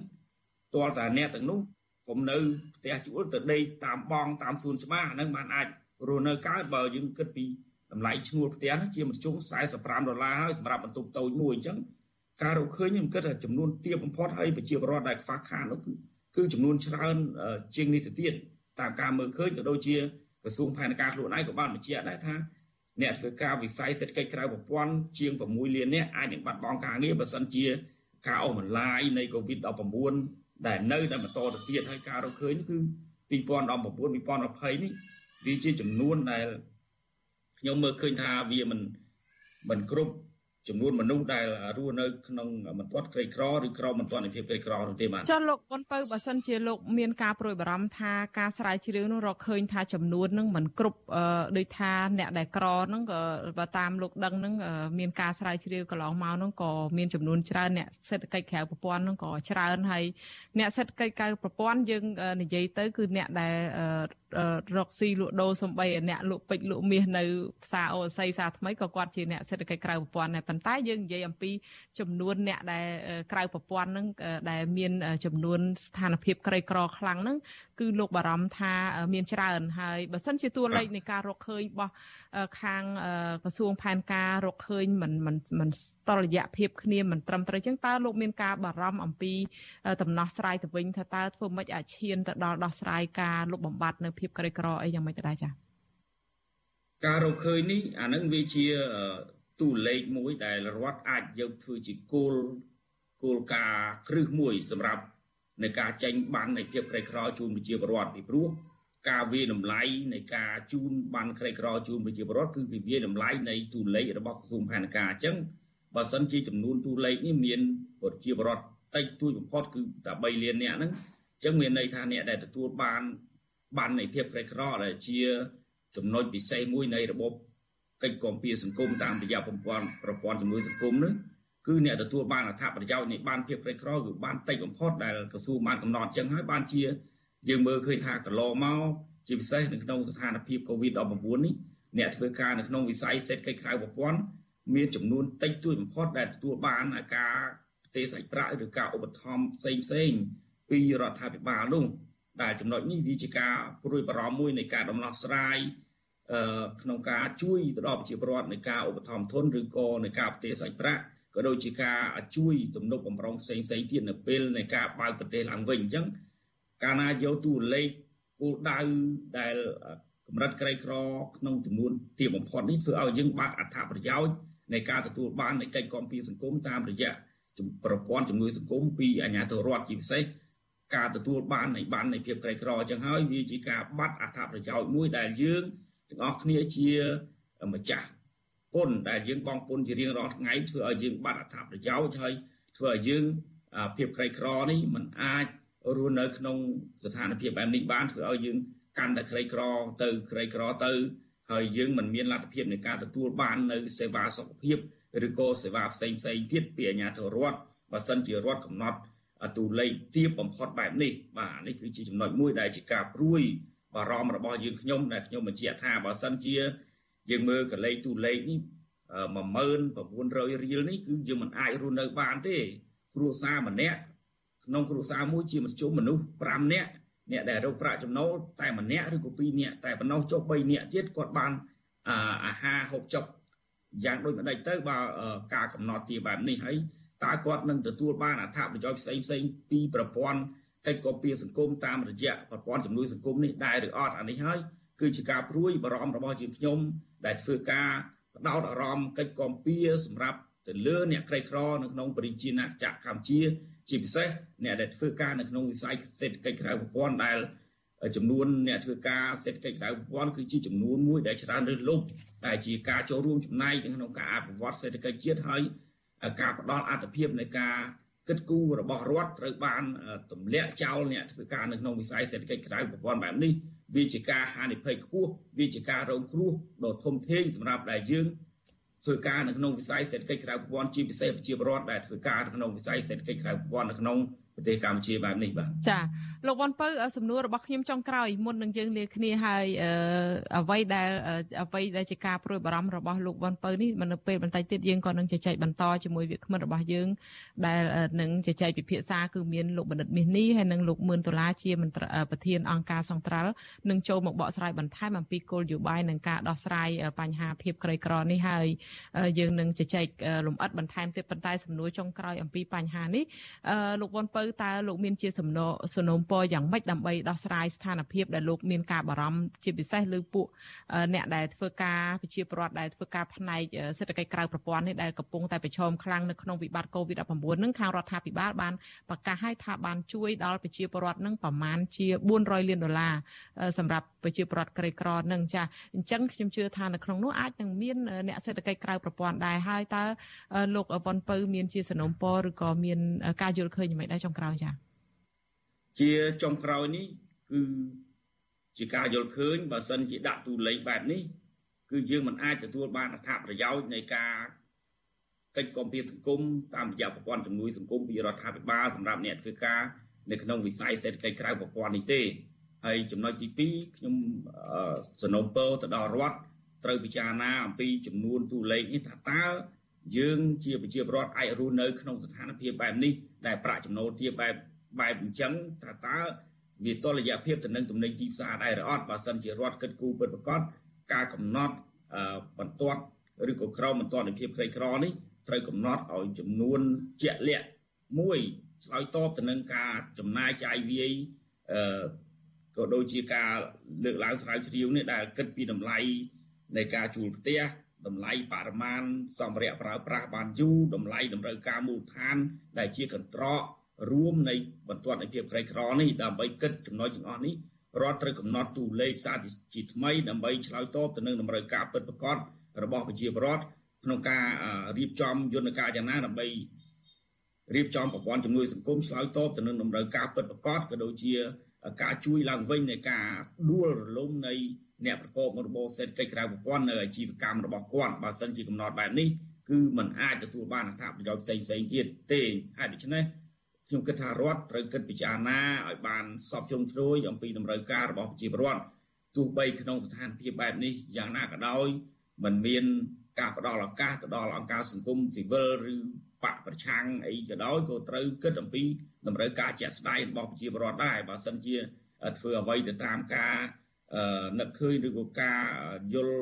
ទាល់តែអ្នកទាំងនោះកុំ នៅផ្ទះជួលទៅដេកតាមបងតាមសួនច្បារអាហ្នឹងបានអាចរស់នៅកើតបើយើងគិតពីតម្លៃឈ្នួលផ្ទះហ្នឹងជាមធ្យម45ដុល្លារហើយសម្រាប់បន្ទប់តូចមួយអញ្ចឹងការរកឃើញខ្ញុំគិតថាចំនួនទាបបំផុតហើយប្រជាពលរដ្ឋដែលខ្វះខាតនោះគឺគឺចំនួនច្រើនជាងនេះទៅទៀតតាមការមើលឃើញក៏ដូចជាក្រសួងផែនការខ្លួនឯងក៏បានបញ្ជាក់ដែរថាអ្នកធ្វើការវិស័យសេដ្ឋកិច្ចក្រៅប្រព័ន្ធជាង6លាននាក់អាចនឹងបាត់បង់ការងារបើសិនជាការអូសបន្លាយនៃ COVID-19 ដែលនៅតែបន្តទៅទៀតហើយការរកឃើញគឺ2019 2020នេះវាជាចំនួនដែលខ្ញុំមើលឃើញថាវាមិនមិនគ្រប់ ចំនួនមនុស្សដែលរស់នៅក្នុងមន្ទាត់ក្រីក្រឬក្រមមន្ទាត់នៃភាពក្រីក្រនោះទេបាទចុះលោកប៉ុនពៅបើសិនជាលោកមានការប្រួយបារម្ភថាការស្រាវជ្រាវនោះរកឃើញថាចំនួននឹងមិនគ្រប់ដោយថាអ្នកដែលក្រហ្នឹងក៏បើតាមលោកដឹងហ្នឹងមានការស្រាវជ្រាវកន្លងមកហ្នឹងក៏មានចំនួនច្រើនអ្នកសេដ្ឋកិច្ចក្រៅប្រព័ន្ធហ្នឹងក៏ច្រើនហើយអ្នកសេដ្ឋកិច្ចក្រៅប្រព័ន្ធយើងនិយាយទៅគឺអ្នកដែល រកស៊ីលក់ដូរសំបីអ្នកលក់ពេជ្រលក់មាសនៅផ្សារអូស័យផ្សារថ្មីក៏គាត់ជាអ្នកសេដ្ឋកិច្ចក្រៅប្រព័ន្ធដែរប៉ុន្តែយើងនិយាយអំពីចំនួនអ្នកដែលក្រៅប្រព័ន្ធហ្នឹងដែលមានចំនួនស្ថានភាពក្រីក្រខ្លាំងហ្នឹងគឺលោកបារម្ភថាមានច្រើនហើយបើសិនជាតួលេខនៃការរកឃើញរបស់ខាងក្រសួងផែនការរកឃើញមិនមិនមិនតលរយៈភាពគ្នាមិនត្រឹមត្រូវចឹងតើលោកមានការបារម្ភអំពីដំណោះស្រាយទៅវិញថាតើធ្វើម៉េចអាចឈានទៅដល់ដោះស្រាយការលុបបំបាត់នៅភាពក្រីក្រអីយ៉ាងម៉េចទៅដែរចា៎ការរកឃើញនេះអានឹងវាជាតួលេខមួយដែលរដ្ឋអាចយកធ្វើជាគោលគោលការណ៍គ្រឹះមួយសម្រាប់នៃការចេញបាននៃភាពក្រីក្រជូនប្រជាពលរដ្ឋពីព្រោះការវាតម្លៃនៃការជូនបានក្រីក្រជូនប្រជាពលរដ្ឋគឺវាវាតម្លៃនៃតួលេខរបស់ក្រសួងផែនការអញ្ចឹងបើសិនជាចំនួនតួលេខនេះមានប្រជាពលរដ្ឋតិចតួចបំផុតគឺតែ3លានអ្នកហ្នឹងអញ្ចឹងមានន័យថាអ្នកដែលទទួលបាន បាននៃភាពក្រីក្រដែលជាចំណុចពិសេសមួយនៃរបបកិច្ចគាំពៀសង្គមតាមរយៈប្រព័ន្ធប្រព័ន្ធជំនួយសង្គមនោះគឺអ្នកទទួលបានអត្ថប្រយោជន៍នៃបានភាពក្រីក្រគឺបានតិចបំផុតដែលក្រសួងបានកំណត់ចឹងហើយបានជាយើងមើលឃើញថាកន្លងមកជាពិសេសនៅក្នុងស្ថានភាព COVID-19 នេះអ្នកធ្វើការនៅក្នុងវិស័យសេដ្ឋកិច្ចក្រៅប្រព័ន្ធមានចំនួនតិចតួចបំផុតដែលទទួលបានការផ្ទេរសាច់ប្រាក់ឬការឧបត្ថម្ភផ្សេងផ្សេងពីរដ្ឋាភិបាលនោះ ដែលចំណុចនេះវាជាការព្រួយបារម្ភមួយនៃការដំណោះស្រាយក្នុងការជួយទៅដល់ប្រជាពលរដ្ឋនៃការឧបត្ថម្ភធនឬក៏នៃការផ្ទេរសាច់ប្រាក់ក៏ដូចជាការជួយទំនុកបំរុងផ្សេងផ្សេងទៀតនៅពេលនៃការបើកប្រទេសឡើងវិញអញ្ចឹងកាលណាយកតួលេខគោលដៅដែលកម្រិតក្រីក្រក្នុងចំនួនទាបបំផុតនេះធ្វើឲ្យយើងបាត់អត្ថប្រយោជន៍នៃការទទួលបាននៃកិច្ចគាំពារសង្គមតាមរយៈប្រព័ន្ធជំនួយសង្គមពីអាជ្ញាធររដ្ឋជាពិសេស ការទទួលបាននៃបាននៃភាពក្រីក្រអញ្ចឹងហើយវាជាការបាត់អត្ថប្រយោជន៍មួយដែលយើងទាំងអស់គ្នាជាម្ចាស់ពុនដែលយើងបងពុនជារៀងរាល់ថ្ងៃធ្វើឲ្យយើងបាត់អត្ថប្រយោជន៍ហើយធ្វើឲ្យយើងភាពក្រីក្រនេះมันអាចរស់នៅក្នុងស្ថានភាពបែបនេះបានធ្វើឲ្យយើងកាន់តែក្រីក្រទៅក្រីក្រទៅហើយយើងមិនមានលទ្ធភាពនៃការទទួលបាននៅសេវាសុខភាពឬក៏សេវាផ្សេងផ្សេងទៀតពីអាជ្ញាធររដ្ឋបើសិនជារដ្ឋកំណត់ ទូលេខទៀបបំផុតបែបនេះបាទនេះគឺជាចំណុចមួយដែលជាការព្រួយបារម្ភរបស់យើងខ្ញុំដែលខ្ញុំបញ្ជាក់ថាបើសិនជាយើងមើលកលេខទូលេខនេះ10900រៀលនេះគឺយើងមិនអាចរស់នៅបានទេ គ្រួសារម្នាក់ក្នុងគ្រួសារមួយជាមធ្យមមនុស្ស5នាក់អ្នកដែលរកប្រាក់ចំណូលតែម្នាក់ឬក៏2នាក់តែប៉ុណ្ណោះចុះ3នាក់ទៀតគាត់បានអាហារហូបចុកយ៉ាងដូចម្ដេចទៅបើការកំណត់ជាបែបនេះហើយ តើគាត់នឹងទទួលបានអត្ថប្រយោជន៍ផ្សេងផ្សេងពីប្រព័ន្ធកិច្ចគាំពារសង្គមតាមរយៈប្រព័ន្ធជំនួយសង្គមនេះដែរឬអត់អានេះហើយគឺជាការព្រួយបារម្ភរបស់ជាងខ្ញុំដែលធ្វើការបដោតអារម្មណ៍កិច្ចគាំពារសម្រាប់ទៅលើអ្នកក្រីក្រនៅក្នុងប្រជាណាចក្រកម្ពុជាជាពិសេសអ្នកដែលធ្វើការនៅក្នុងវិស័យសេដ្ឋកិច្ចក្រៅប្រព័ន្ធដែលចំនួនអ្នកធ្វើការសេដ្ឋកិច្ចក្រៅប្រព័ន្ធគឺជាចំនួនមួយដែលច្រើនលើសលប់ដែលជាការចូលរួមចំណែកក្នុងការអភិវឌ្ឍសេដ្ឋកិច្ចជាតិហើយ ការផ្ដល់អត្ថភាពនៃការគិតគូររបស់រដ្ឋត្រូវបានទម្លាក់ចោលអ្នកធ្វើការនៅក្នុងវិស័យសេដ្ឋកិច្ចក្រៅប្រព័ន្ធបែបនេះវាជាការហានិភ័យខ្ពស់វាជាការរងគ្រោះដ៏ធំធេងសម្រាប់ដែលយើងធ្វើការនៅក្នុងវិស័យសេដ្ឋកិច្ចក្រៅប្រព័ន្ធជាពិសេសប្រជាពលរដ្ឋដែលធ្វើការនៅក្នុងវិស័យសេដ្ឋកិច្ចក្រៅប្រព័ន្ធនៅក្នុង ប្រទេសកម្ពុជាបែបនេះបាទចាលោកវ៉ាន់ពៅសំណួររបស់ខ្ញុំចុងក្រោយមុននឹងយើងលាគ្នាហើយអ្វីដែលអ្វីដែលជាការព្រួយបារម្ភរបស់លោកវ៉ាន់ពៅនេះនៅពេលបន្តិចទៀតយើងក៏នឹងជជែកបន្តជាមួយវាគ្មិនរបស់យើង ដែលនឹងជជែកពិភាក្សាគឺមានលោកបណ្ឌិតមាសនេះហើយនិងលោកមឿនដុល្លារជាប្រធានអង្គការសង្ត្រាល់នឹងចូលមកបកស្រាយបន្ថែមអំពីគោលនយោបាយនិងការដោះស្រាយបញ្ហាភាពក្រីក្រនេះហើយយើងនឹងជជែកលំអិតបន្ថែមទៀតប៉ុន្តែសំណួរចុងក្រោយអំពីបញ្ហានេះលោកវ៉ាន់ពៅតើលោកមានជាសំណូសំណូមពរយ៉ាងម៉េចដើម្បីដោះស្រាយស្ថានភាពដែលលោកមានការបារម្ភជាពិសេសលើពួកអ្នកដែលធ្វើការប្រជាពលរដ្ឋដែលធ្វើការផ្នែកសេដ្ឋកិច្ចក្រៅប្រព័ន្ធនេះដែលកំពុងតែប្រឈមខ្លាំងនៅក្នុងវិបត្តិ COVID-19 នឹងខាងរដ្ឋាភិបាលបានប្រកាសឲ្យថាបានជួយដល់ប្រជាពលរដ្ឋនឹងប្រមាណជា400លានដុល្លារសម្រាប់ប្រជាពលរដ្ឋក្រីក្រនឹងចាអញ្ចឹងខ្ញុំជឿថានៅក្នុងនោះអាចនឹងមានអ្នកសេដ្ឋកិច្ចក្រៅប្រព័ន្ធដែរហើយតើលោកវ៉ុនពៅមានជាសនំពរឬក៏មានការយល់ឃើញយ៉ាងម៉េចដែរចុងក្រោយចាជាចុងក្រោយនេះ គឺជាការយល់ឃើញបើសិនជាដាក់ទូលេខបែបនេះ គឺយើងមិនអាចទទួលបានអត្ថប្រយោជន៍នៃការកិច្ចគាំពារសង្គមតាមរយៈប្រព័ន្ធជំនួយសង្គមពីរដ្ឋាភិបាលសម្រាប់អ្នកធ្វើការនៅក្នុងវិស័យសេដ្ឋកិច្ចក្រៅប្រព័ន្ធនេះទេហើយចំណុចទី2ខ្ញុំសនំពរទៅដល់រដ្ឋត្រូវពិចារណាអំពីចំនួនតួលេខនេះថាតើ យើងជាប្រជាពលរដ្ឋអាចរស់នៅក្នុងស្ថានភាពបែបនេះដែលប្រាក់ចំណូលទាបបែបបែបអញ្ចឹងថាតើវាតលរយៈភាពទៅនឹងទំនិញទីផ្សារដែរឬអត់បើសិនជារដ្ឋគិតគូរពិតប្រាកដការកំណត់បន្ទាត់ឬក៏ក្រមបន្ទាត់នៃភាពក្រីក្រនេះត្រូវកំណត់ឲ្យចំនួនជាក់លាក់មួយឆ្លើយតបទៅនឹងការចំណាយចាយវាយអឺក៏ដូចជាការលើកឡើងស្រាវជ្រាវនេះដែលគិតពីតម្លៃនៃការជួលផ្ទះ តម្លៃបរិមាណសម្ភារៈប្រើប្រាស់បានយូរតម្លៃតម្រូវការមូលដ្ឋាន ដែលជាកន្ត្រករួមនៃបន្ទាត់នៃភាពក្រីក្រនេះដើម្បីគិតចំណុចទាំងអស់នេះរដ្ឋត្រូវកំណត់ទូលេខសាជាថ្មីដើម្បីឆ្លើយតបទៅនឹងតម្រូវការពិតប្រាកដរបស់ប្រជាពលរដ្ឋក្នុងការរៀបចំយន្តការយ៉ាងណាដើម្បីរៀបចំប្រព័ន្ធជំនួយសង្គមឆ្លើយតបទៅនឹងតម្រូវការពិតប្រាកដក៏ដូចជា ការជួយឡើងវិញនៃការដួលរលំនៃអ្នកប្រកបរបរសេដ្ឋកិច្ចក្រៅប្រព័ន្ធនៅអាជីវកម្មរបស់គាត់បើសិនជាកំណត់បែបនេះគឺมันអាចទទួលបានអត្ថប្រយោជន៍ផ្សេងផ្សេងទៀតទេហើយដូច្នេះខ្ញុំគិតថារដ្ឋត្រូវគិតពិចារណាឲ្យបានសពជ្រុងជ្រោយអំពីតម្រូវការរបស់ប្រជាពលរដ្ឋទោះបីក្នុងស្ថានភាពបែបនេះយ៉ាងណាក៏ដោយมันមានការផ្ដល់ឱកាសទៅដល់អង្គការសង្គមស៊ីវិលឬបកប្រឆាំងអីក៏ដោយក៏ត្រូវគិតអំពី តម្រូវការជាក់ស្ដែងរបស់ប្រជាពលរដ្ឋដែរបើសិនជាធ្វើអ្វីទៅតាមការនឹកឃើញឬក៏ការយល់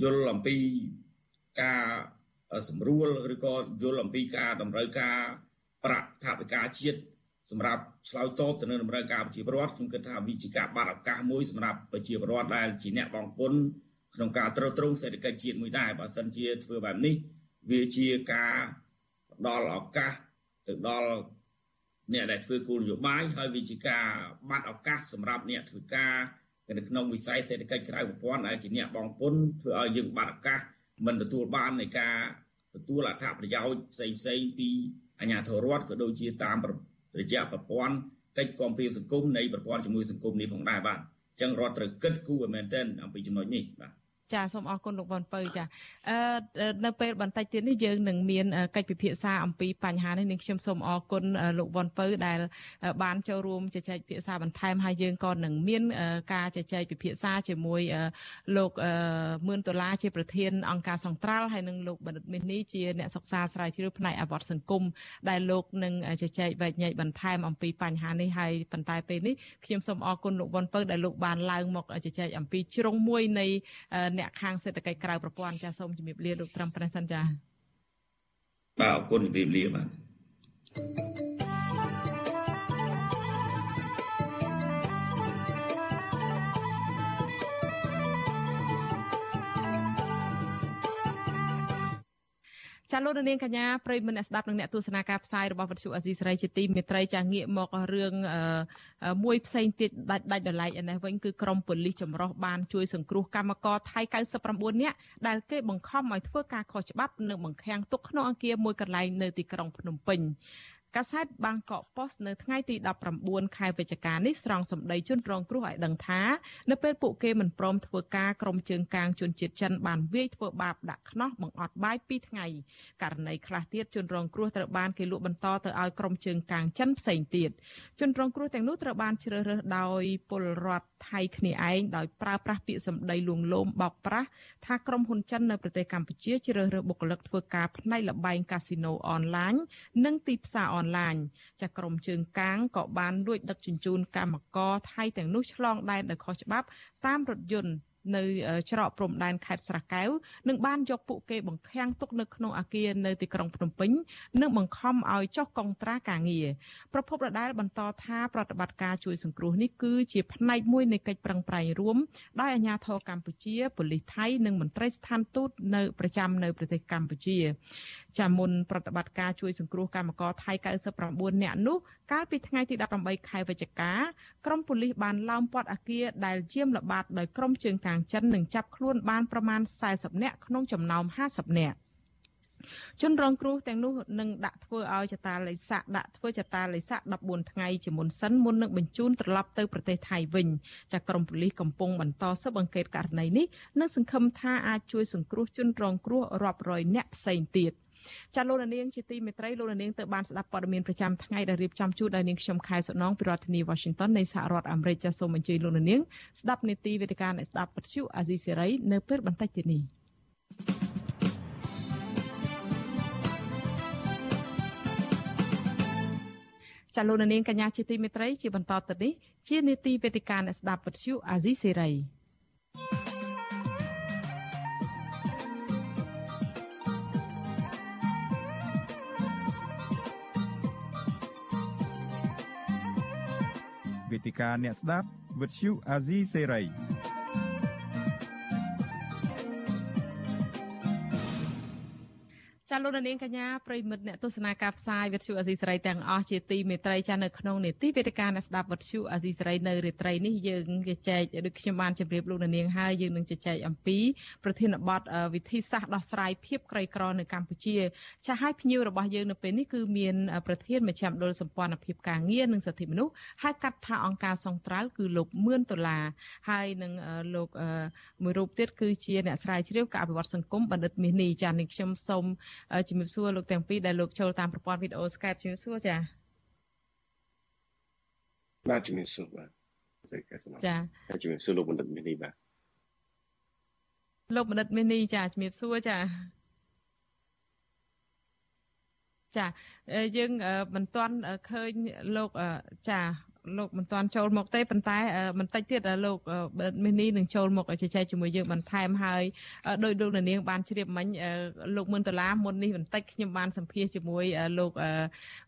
យល់អំពីការសម្រួលឬក៏យល់អំពីការតម្រូវការប្រាក់ថវិកាជាតិសម្រាប់ឆ្លើយតបទៅនឹងតម្រូវការប្រជាពលរដ្ឋខ្ញុំគិតថាវាជាការបាត់ឱកាសមួយសម្រាប់ប្រជាពលរដ្ឋដែលជាអ្នកបងពុនក្នុងការត្រួតត្រងសេដ្ឋកិច្ចជាតិមួយដែរបើសិនជាធ្វើបែបនេះវាជាការផ្ដល់ឱកាសទៅដល់ អ្នកដែលធ្វើគោលនយោបាយហើយវាជាការបាត់ឱកាសសម្រាប់អ្នកធ្វើការនៅក្នុងវិស័យសេដ្ឋកិច្ចក្រៅប្រព័ន្ធដែលជាអ្នកបងពុនធ្វើឲ្យយើងបាត់ឱកាសមិនទទួលបាននៃការទទួលអត្ថប្រយោជន៍ផ្សេងផ្សេងពីអាជ្ញាធររដ្ឋក៏ដូចជាតាមរយៈប្រព័ន្ធកិច្ចគាំពារសង្គមនៃប្រព័ន្ធជំនួយសង្គមនេះផងដែរបាទអញ្ចឹងរដ្ឋត្រូវគិតគូរមែនទែនអំពីចំណុចនេះបាទ ចាសូមអរគុណលោកវ៉ាន់ពៅចាអឺនៅពេលបន្តិចទៀតនេះយើងនឹងមានកិច្ចពិភាក្សាអំពីបញ្ហានេះនឹងខ្ញុំសូមអរគុណលោកវ៉ាន់ពៅដែល បានចូលរួមជជែកពិភាក្សាបន្ថែមហើយយើងក៏នឹងមានការជជែកពិភាក្សាជាមួយលោកមឿនដុល្លារជាប្រធានអង្គការសង្ត្រាល់ហើយនិងលោកបណ្ឌិតមាសនេះជាអ្នកសិក្សាស្រាវជ្រាវផ្នែកអវត្តសង្គមដែលលោកនឹងជជែកវែកញែកបន្ថែមអំពីបញ្ហានេះហើយប៉ុន្តែពេលនេះខ្ញុំសូមអរគុណលោកវ៉ាន់ពៅដែលលោកបានឡើងមកជជែកអំពីជ្រុងមួយនៃអ្នកខាងសេដ្ឋកិច្ចក្រៅប្រព័ន្ធចាសូមជំរាបលាលោកត្រឹមប្រសិនចាបាទអរគុណជំរាបលាបាទ ចាលោកនាងកញ្ញាប្រិយមិត្តអ្នកស្ដាប់និងអ្នកទស្សនាការផ្សាយរបស់វិទ្យុអេស៊ីសេរីជាទីមេត្រីចាងាកមករឿងមួយផ្សេងទៀតដាច់ដាច់ដライឯនេះវិញគឺក្រមប៉ូលីសចម្រុះបានជួយសង្គ្រោះកម្មករថៃ99នាក់ដែលគេបង្ខំឲ្យធ្វើការខុសច្បាប់និងបង្ខាំងទុកក្នុងអគារមួយកន្លែងនៅទីក្រុងភ្នំពេញ កាសែតបាងកកប៉ុស្តិ៍នៅថ្ងៃទី19ខែវិច្ឆិកានេះស្រង់សម្ដីជនរងគ្រោះឲ្យដឹងថានៅពេលពួកគេមិនព្រមធ្វើការក្រុមជើងកាងជនជាតិចិនបានវាយធ្វើបាបដាក់ខ្នោះបង្អត់បាយ2ថ្ងៃករណីខ្លះទៀតជនរងគ្រោះត្រូវបានគេលក់បន្តទៅឲ្យក្រុមជើងកាងចិនផ្សេងទៀតជនរងគ្រោះទាំងនោះត្រូវបានជ្រើសរើសដោយពលរដ្ឋថៃគ្នាឯងដោយប្រើប្រាស់ពាក្យសម្ដីលួងលោមបោកប្រាស់ថាក្រុមហ៊ុនចិននៅប្រទេសកម្ពុជាជ្រើសរើសបុគ្គលិកធ្វើការផ្នែកលបែងកាស៊ីណូអនឡាញនិងទីផ្សារអនឡាញចាក្រុមជើងកាងក៏បានលួចដឹកជញ្ជូនកម្មករថៃទាំងនោះឆ្លងដែនដោយខុសច្បាប់តាមរថយន្ត នៅច្រកព្រំដែនខេត្តស្រះកែវនិងបានយកពួកគេបង្ខាំងទុកនៅក្នុងអាគារនៅទីក្រុងភ្នំពេញនិងបង្ខំឲ្យចុះកុងត្រាការងារប្រពន្ធដដែលបន្តថាប្រតិបត្តិការជួយសង្គ្រោះនេះគឺជាផ្នែកមួយនៃកិច្ចប្រឹងប្រែងរួមដោយអាជ្ញាធរកម្ពុជាប៉ូលីសថៃនិងមន្ត្រីស្ថានទូតនៅប្រចាំនៅប្រទេសកម្ពុជាចាមុនប្រតិបត្តិការជួយសង្គ្រោះកម្មករថៃ99នាក់នោះកាលពីថ្ងៃទី18ខែវិច្ឆិកាក្រុមប៉ូលីសបានឡោមព័ទ្ធអគារដែលជាមល្បាតដោយក្រុមជើងកាងចិននិងចាប់ខ្លួនបានប្រមាណ40នាក់ក្នុងចំណោម50នាក់ជនរងគ្រោះទាំងនោះនឹងដាក់ធ្វើឲ្យចតាលិស័កដាក់ធ្វើចតាលិស័ក14ថ្ងៃជាមុនសិនមុននឹងបញ្ជូនត្រឡប់ទៅប្រទេសថៃវិញចាក្រមប៉ូលីសកំពុងបន្តស៊ើបអង្កេតករណីនេះនិងសង្ឃឹមថាអាចជួយសង្គ្រោះជនរងគ្រោះរាប់រយនាក់ផ្សេងទៀត។ ចាលោកនាងជាទីមេត្រីលោកនាងទៅបានស្ដាប់ព័ត៌មានប្រចាំថ្ងៃដែលរៀបចំជូនដោយនាងខ្ញុំខែសុណងពីរដ្ឋធានី Washington នៃសហរដ្ឋអាមេរិកចាសូមអញ្ជើញលោកនាងស្ដាប់នេតិវេទិកាអ្នកស្ដាប់ពទ្យុអាស៊ីសេរីនៅពេលបន្តិចទៀតនេះចាលោកនាងកញ្ញាជាទីមេត្រីជាបន្តទៅនេះជានេតិវេទិកាអ្នកស្ដាប់ពទ្យុអាស៊ីសេរី វេទិកាអ្នកស្ដាប់វិទ្យុអា ចាលោកនាងកញ្ញាប្រិមិត្តអ្នកទស្សនាការផ្សាយវិទ្យុអាស៊ីសេរីទាំងអស់ជាទីមេត្រីចានៅក្នុងនេតិវេទិកាអ្នកស្ដាប់វិទ្យុអាស៊ីសេរីនៅរាត្រីនេះយើងជជែកដូចខ្ញុំបានជម្រាបលោកនាងហើយយើងនឹងជជែកអំពីប្រធានបទវិធីសាស្ត្រដោះស្រាយភាពក្រីក្រនៅកម្ពុជាចាឲ្យភ្ញៀវរបស់យើងនៅពេលនេះគឺមានប្រធានមជ្ឈមណ្ឌលសម្ព័ន្ធភាពការងារនិងសិទ្ធិមនុស្សហៅកាត់ថាអង្គការសង្ត្រាល់គឺលោកមឿនដុល្លារហើយនឹងលោកមួយរូបទៀតគឺជាអ្នកស្រាវជ្រាវការអភិវឌ្ឍសង្គមបណ្ឌិតមាសនេះចានេះខ្ញុំសូមជំរាបសួរលោកទាំងពីរដែលលោកចូលតាមប្រព័ន្ធវីដេអូ Skype ជំរាបសួរចាបាទជំរាបសួរបាទសេចក្ដីសំណចាជំរាបសួរលោកបណ្ឌិតមាសនេះបាទលោកបណ្ឌិតមាសនេះចាជំរាបសួរចាចាយើងមិនទាន់ឃើញលោកចា លោកមិនទាន់ចូលមកទេប៉ុន្តែបន្តិចទៀតលោកមីនីនឹងចូលមកជជែកជាមួយយើងបន្ថែមហើយដោយលោកនាងបានជ្រាបមិញលោកមឿនដុល្លារមុននេះបន្តិចខ្ញុំបានសម្ភាសជាមួយលោក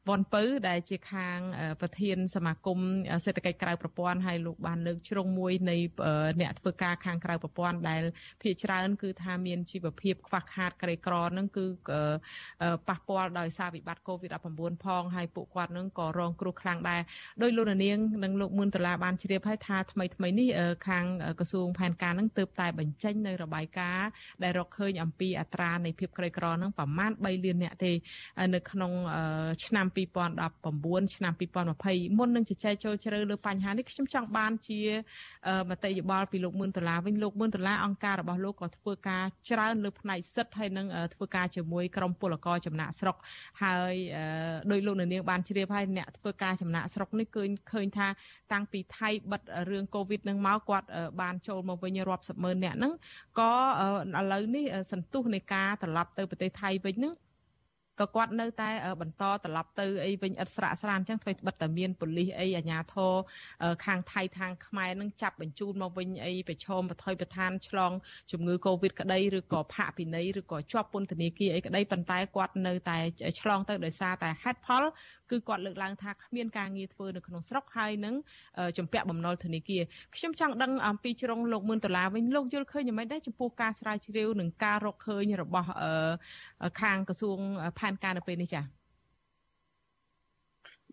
វ៉ាន់ពៅដែលជាខាងប្រធានសមាគមសេដ្ឋកិច្ចក្រៅប្រព័ន្ធហើយលោកបានលើកជ្រុងមួយនៃអ្នកធ្វើការខាងក្រៅប្រព័ន្ធដែលភាគច្រើនគឺថាមានជីវភាពខ្វះខាតក្រីក្រនឹងគឺប៉ះពាល់ដោយសារវិបត្តិ COVID-19 ផងហើយពួកគាត់នឹងក៏រងគ្រោះខ្លាំងដែរដោយលោកនាងនិងលោកមឿនដុល្លារបានជ្រាបហើយថាថ្មីថ្មីនេះខាងក្រសួងផែនការនឹងទើបតែបញ្ចេញនៅរបាយការណ៍ដែលរកឃើញអំពីអត្រានៃភាពក្រីក្រនឹងប្រមាណ3លានអ្នកទេនៅក្នុងឆ្នាំ2019ឆ្នាំ2020មុននឹងជជែកចូលជ្រៅលើបញ្ហានេះខ្ញុំចង់បានជាមតិយោបល់ពីលោកមឿនដុល្លារវិញលោកមឿនដុល្លារអង្គការរបស់លោកក៏ធ្វើការច្រើនលើផ្នែកសិទ្ធិហើយនឹងធ្វើការជាមួយក្រុមពលករចំណាក់ស្រុកហើយដោយលោកនាងបានជ្រាបហើយអ្នកធ្វើការចំណាក់ស្រុកនេះគឺឃើញថាតាំងពីថៃបិទរឿងកូវីដនឹងមកគាត់បានចូលមកវិញរាប់សិបម៉ឺនអ្នកហ្នឹងក៏ឥឡូវនេះសន្ទុះនៃការត្រឡប់ទៅប្រទេសថៃវិញហ្នឹង ក៏គាត់នៅតែបន្តត្រឡប់ទៅអីវិញឥតស្រាកស្រានអញ្ចឹងធ្វើបិទតែមានប៉ូលីសអីអាជ្ញាធរខាងថៃខាងខ្មែរនឹងចាប់បញ្ជូនមកវិញអីប្រឈមបថុយប្រឋានឆ្លងជំងឺ Covid ក្តីឬក៏ផាកពិន័យឬក៏ជាប់ពន្ធនាគារអីក្តីប៉ុន្តែគាត់នៅតែឆ្លងទៅដោយសារតែហេតុផលគឺគាត់លើកឡើងថាគ្មានការងារធ្វើនៅក្នុងស្រុកហើយនឹងជំពាក់បំណុលធនាគារខ្ញុំចង់ដឹងអំពីជ្រុងលោកមឿនដុល្លារវិញលោកយល់ឃើញយ៉ាងម៉េចដែរចំពោះការស្រាវជ្រាវនិងការរកឃើញរបស់ខាងក្រសួងផែនការនៅពេលនេះចា៎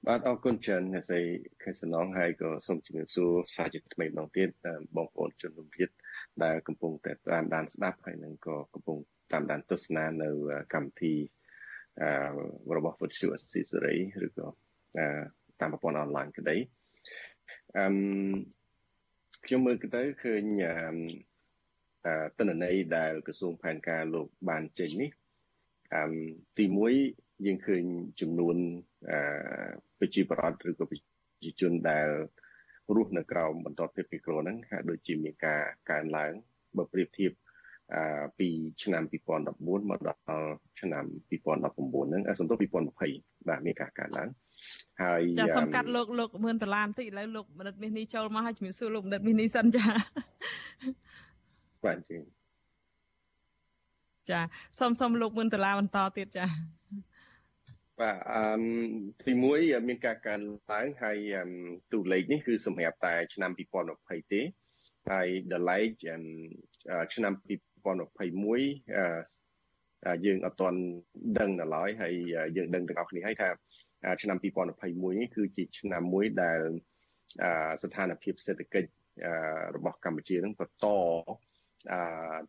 បាទអរគុណច្រើនអ្នកស្រីខេសណងហើយក៏សូមជម្រាបសួរសាជាថ្មីម្ដងទៀតបងប្អូនជនរួមជាតិដែលកំពុងតែតាមដានស្ដាប់ហើយនឹងក៏កំពុងតាមដានទស្សនានៅកម្មវិធីរបស់វិទ្យុអស៊ីសេរីឬក៏តាមប្រព័ន្ធអនឡាញក្តីអឺខ្ញុំមើលទៅឃើញអឺតនន័យដែលក្រសួងផែនការលោកបានចេញនេះ អឺទី1យើងឃើញចំនួនអឺប្រជាប្រដ្ឋឬក៏ប្រជាជនដែលរស់នៅក្រោមបន្តភាពពីគ្រោះហ្នឹងហាក់ដូចជាមានការកើនឡើងបើប្រៀបធៀបពីឆ្នាំ2014មកដល់ឆ្នាំ2019ហ្នឹងសំទោស2020បាទមានការកើនឡើងហើយចាសំកាត់លោកលោកមឿនដុល្លារបន្តិចឥឡូវលោកបណ្ឌិតមាសនេះចូលមកហើយជំរាបសួរលោកបណ្ឌិតមាសនេះសិនចាបាទជិះ ចាសូមសូមលោកមឿនដុល្លារបន្តទៀតចាបាទអឺទី1មានការកើនឡើងហើយទូលេខនេះគឺសម្រាប់តែឆ្នាំ2020ទេហើយ the like ឆ្នាំ2021យើងអត់ទាន់ដឹងដល់ឡើយហើយយើងដឹងទាំងអស់គ្នាហើយថាឆ្នាំ2021នេះគឺជាឆ្នាំមួយដែលស្ថានភាពសេដ្ឋកិច្ចរបស់កម្ពុជានឹងបន្ត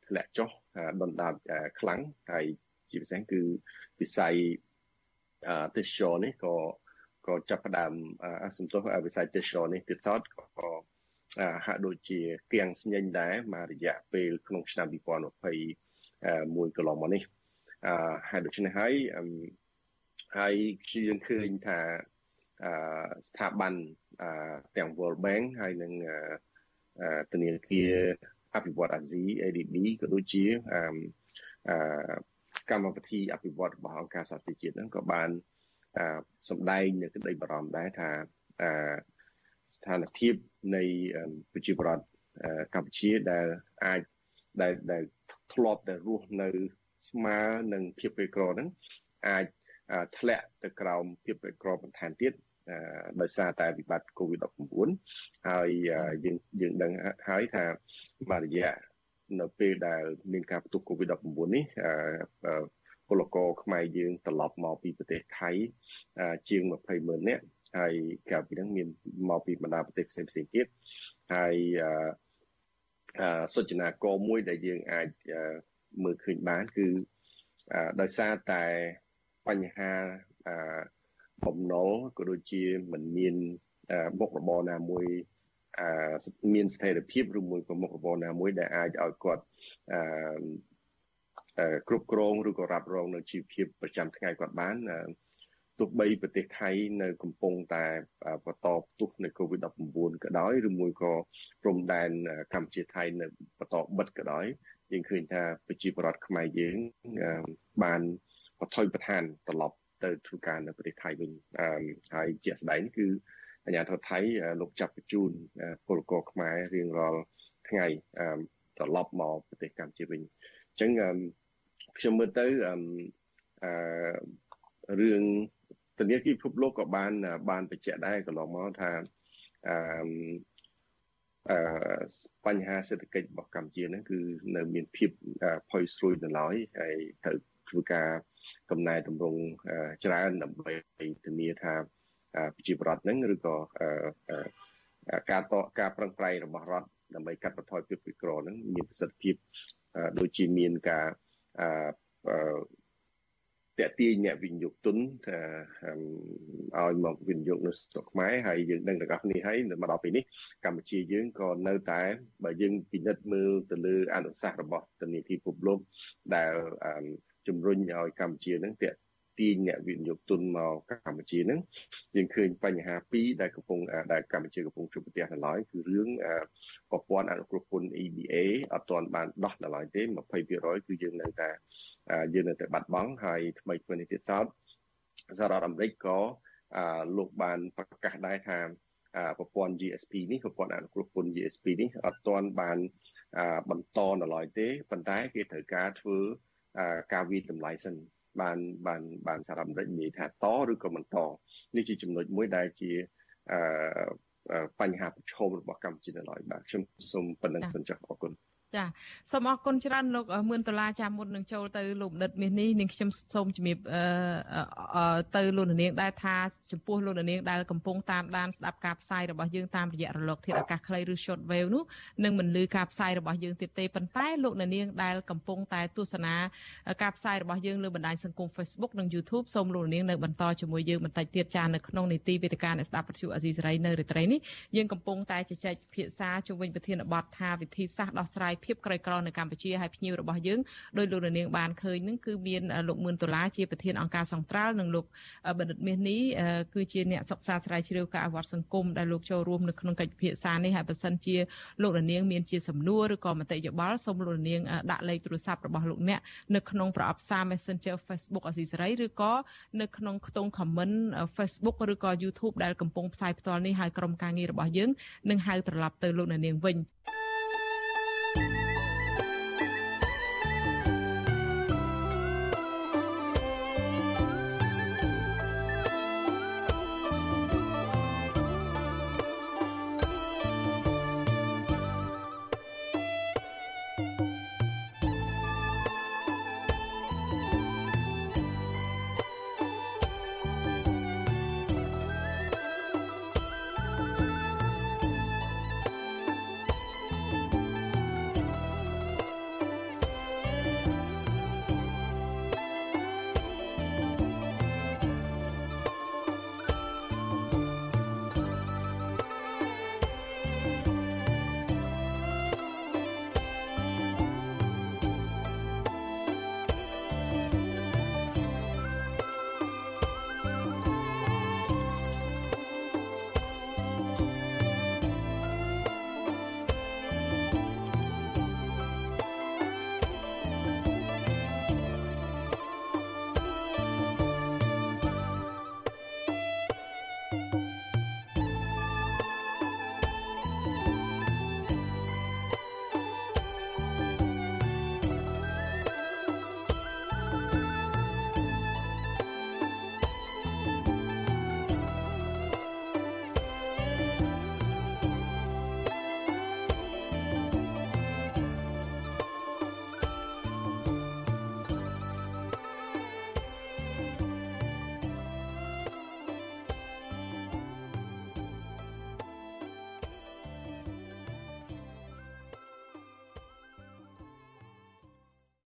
ធ្លាក់ចុះ ដុនដាបខ្លាំងហើយជាពិសេសគឺវិស័យទេសចរនេះក៏ក៏ចាប់ផ្ដើមសំទោសវិស័យទេសចរនេះទៀតសោតក៏ហាក់ដូចជាគៀងស្ញែងដែរមករយៈពេលក្នុងឆ្នាំ2021កន្លងមកនេះអឺហើយដូច្នេះហើយហើយយើងឃើញថាអឺស្ថាប័នអឺទាំង World Bank ហើយនឹងអឺធនាគារ អភិវឌ្ឍអាស៊ី ADB ក៏ដូចជាអឺអឺកម្មវិធីអភិវឌ្ឍរបស់អង្គការសហប្រជាជាតិហ្នឹងក៏បានសម្ដែងនៅក្តីបារម្ភដែរថាស្ថានភាពនៃប្រជាប្រដ្ឋកម្ពុជាដែលអាចដែលដែលធ្លាប់តែរស់នៅស្មើនឹងភាពក្រីក្រហ្នឹងអាចធ្លាក់ទៅក្រោមភាពក្រីក្របន្ថែមទៀត ដោយសារតែវិបត្តិ COVID-19 ហើយយើងយើងដឹងហើយថាមួយរយៈនៅពេលដែលមានការផ្ទុះ COVID-19 នេះពលករខ្មែរយើងត្រឡប់មកពីប្រទេសថៃជាង20ម៉ឺននាក់ហើយក្រៅពីហ្នឹងមានមកពីបណ្ដាប្រទេសផ្សេងផ្សេងទៀតហើយសុចនាករមួយដែលយើងអាចមើលឃើញបានគឺដោយសារតែបញ្ហា បំណុលក៏ដូចជាមិនមានមុខរបរណាមួយមានស្ថិរភាពឬមួយក៏មុខរបរណាមួយដែលអាចឲ្យគាត់គ្រប់គ្រងឬក៏រ៉ាប់រងនៅជីវភាពប្រចាំថ្ងៃគាត់បានទោះបីប្រទេសថៃនៅកំពុងតែបន្តផ្ទុះនៃ COVID-19 ក៏ដោយឬមួយក៏ព្រំដែនកម្ពុជាថៃនៅបន្តបិទក៏ដោយយើងឃើញថាប្រជាពលរដ្ឋខ្មែរយើងបានបថុយប្រឋានត្រឡប់ ទៅធ្វើការនៅប្រទេសថៃវិញហើយជាក់ស្ដែងគឺអាជ្ញាធរថៃលោកចាប់បញ្ជូនពលករខ្មែររៀងរាល់ថ្ងៃត្រឡប់មកប្រទេសកម្ពុជាវិញអញ្ចឹងខ្ញុំមើលទៅអឺរឿងធនាគារពិភពលោកក៏បាន បានបញ្ជាក់ដែរកន្លងមកថាអឺអឺបញ្ហាសេដ្ឋកិច្ចរបស់កម្ពុជាហ្នឹងគឺនៅមានភាពផុយស្រួយនៅឡើយហើយត្រូវធ្វើការ កំណែតម្រង់ច្រើនដើម្បីធានាថាប្រជាប្រដ្ឋហ្នឹងឬក៏ការតការប្រឹងប្រែងរបស់រដ្ឋដើម្បីកាត់បន្ថយភាពក្រីក្រហ្នឹងមានប្រសិទ្ធភាពដូចជាមានការតាក់ទាញអ្នកវិនិយោគទុនថាឲ្យមកវិនិយោគនៅស្រុកខ្មែរហើយយើងដឹងទាំងអស់គ្នាហើយមកដល់ពេលនេះកម្ពុជាយើងក៏នៅតែបើយើងពិនិត្យមើលទៅលើអនុសាសន៍របស់ធនាគារពិភពលោកដែល ជំរុញឲ្យកម្ពុជានឹងតាក់ទាញអ្នកវិនិយោគទុនមកកម្ពុជាហ្នឹងយើងឃើញបញ្ហាពីរដែលកំពុងដែលកម្ពុជាកំពុងជួបប្រទះនៅឡើយគឺរឿងប្រព័ន្ធអនុគ្រោះពន្ធ EBA អត់ទាន់បានដោះនៅឡើយទេ20%គឺយើងនៅតែយើងនៅតែបាត់បង់ហើយថ្មីថ្មីនេះទៀតសោតសហរដ្ឋអាមេរិកក៏លោកបានប្រកាសដែរថាប្រព័ន្ធ GSP នេះប្រព័ន្ធអនុគ្រោះពន្ធ GSP នេះអត់ទាន់បានបន្តនៅឡើយទេប៉ុន្តែគេត្រូវការធ្វើ ការវិតម្លៃសិនបានបានបានសារអាមេរិកនិយាយថាតឬក៏មិនតនេះជាចំណុចមួយដែលជាអឺបញ្ហាប្រឈមរបស់កម្ពុជានៅឡើយបាទខ្ញុំសូមប៉ុណ្្នឹងសិនចុះអរគុណ ចាសូមអរគុណច្រើនលោកមឿនដុល្លារចាមុននឹងចូលទៅលោកបណ្ឌិតមាសនេះនាងខ្ញុំសូមជំរាបទៅលោកនាងដែរថាចំពោះលោកនាងដែលកំពុងតាមដានស្ដាប់ការផ្សាយរបស់យើងតាមរយៈរលកធាតុអាកាសខ្លីឬ short wave នោះនឹងមិនលឺការផ្សាយរបស់យើងទៀតទេប៉ុន្តែលោកនាងដែលកំពុងតែទស្សនាការផ្សាយរបស់យើងលើបណ្ដាញសង្គម Facebook និង YouTube សូមលោកនាងនៅបន្តជាមួយយើងបន្តិចទៀតចានៅក្នុងនីតិវេទិកាអ្នកស្ដាប់វិទ្យុអាស៊ីសេរីនៅរាត្រីនេះយើងកំពុងតែជជែកពិភាក្សាជុំវិញប្រធានបទថាវិធីសាស្ត្រដោះស្រាយភាពក្រីក្រនៅកម្ពុជាហើយភ្ញៀវរបស់យើងដោយលោកនាងបានឃើញនឹងគឺមានលោកមឿនដុល្លារជាប្រធានអង្គការសង្ត្រាល់និងលោកបណ្ឌិតមាសនេះគឺជាអ្នកសិក្សាស្រាវជ្រាវការអវត្តសង្គមដែលលោកចូលរួមនៅក្នុងកិច្ចពិភាក្សានេះហើយបើសិនជាលោកនាងមានជាសំណួរឬក៏មតិយោបល់សូមលោកនាងដាក់លេខទូរស័ព្ទរបស់លោកអ្នកនៅក្នុងប្រអប់សារ Messenger Facebook អសីសេរីឬក៏នៅក្នុងខ្ទង់ comment Facebook ឬក៏ YouTube ដែលកំពុងផ្សាយផ្ទាល់នេះហើយក្រុមការងាររបស់យើងនឹងហៅត្រឡប់ទៅលោកនាងវិញ។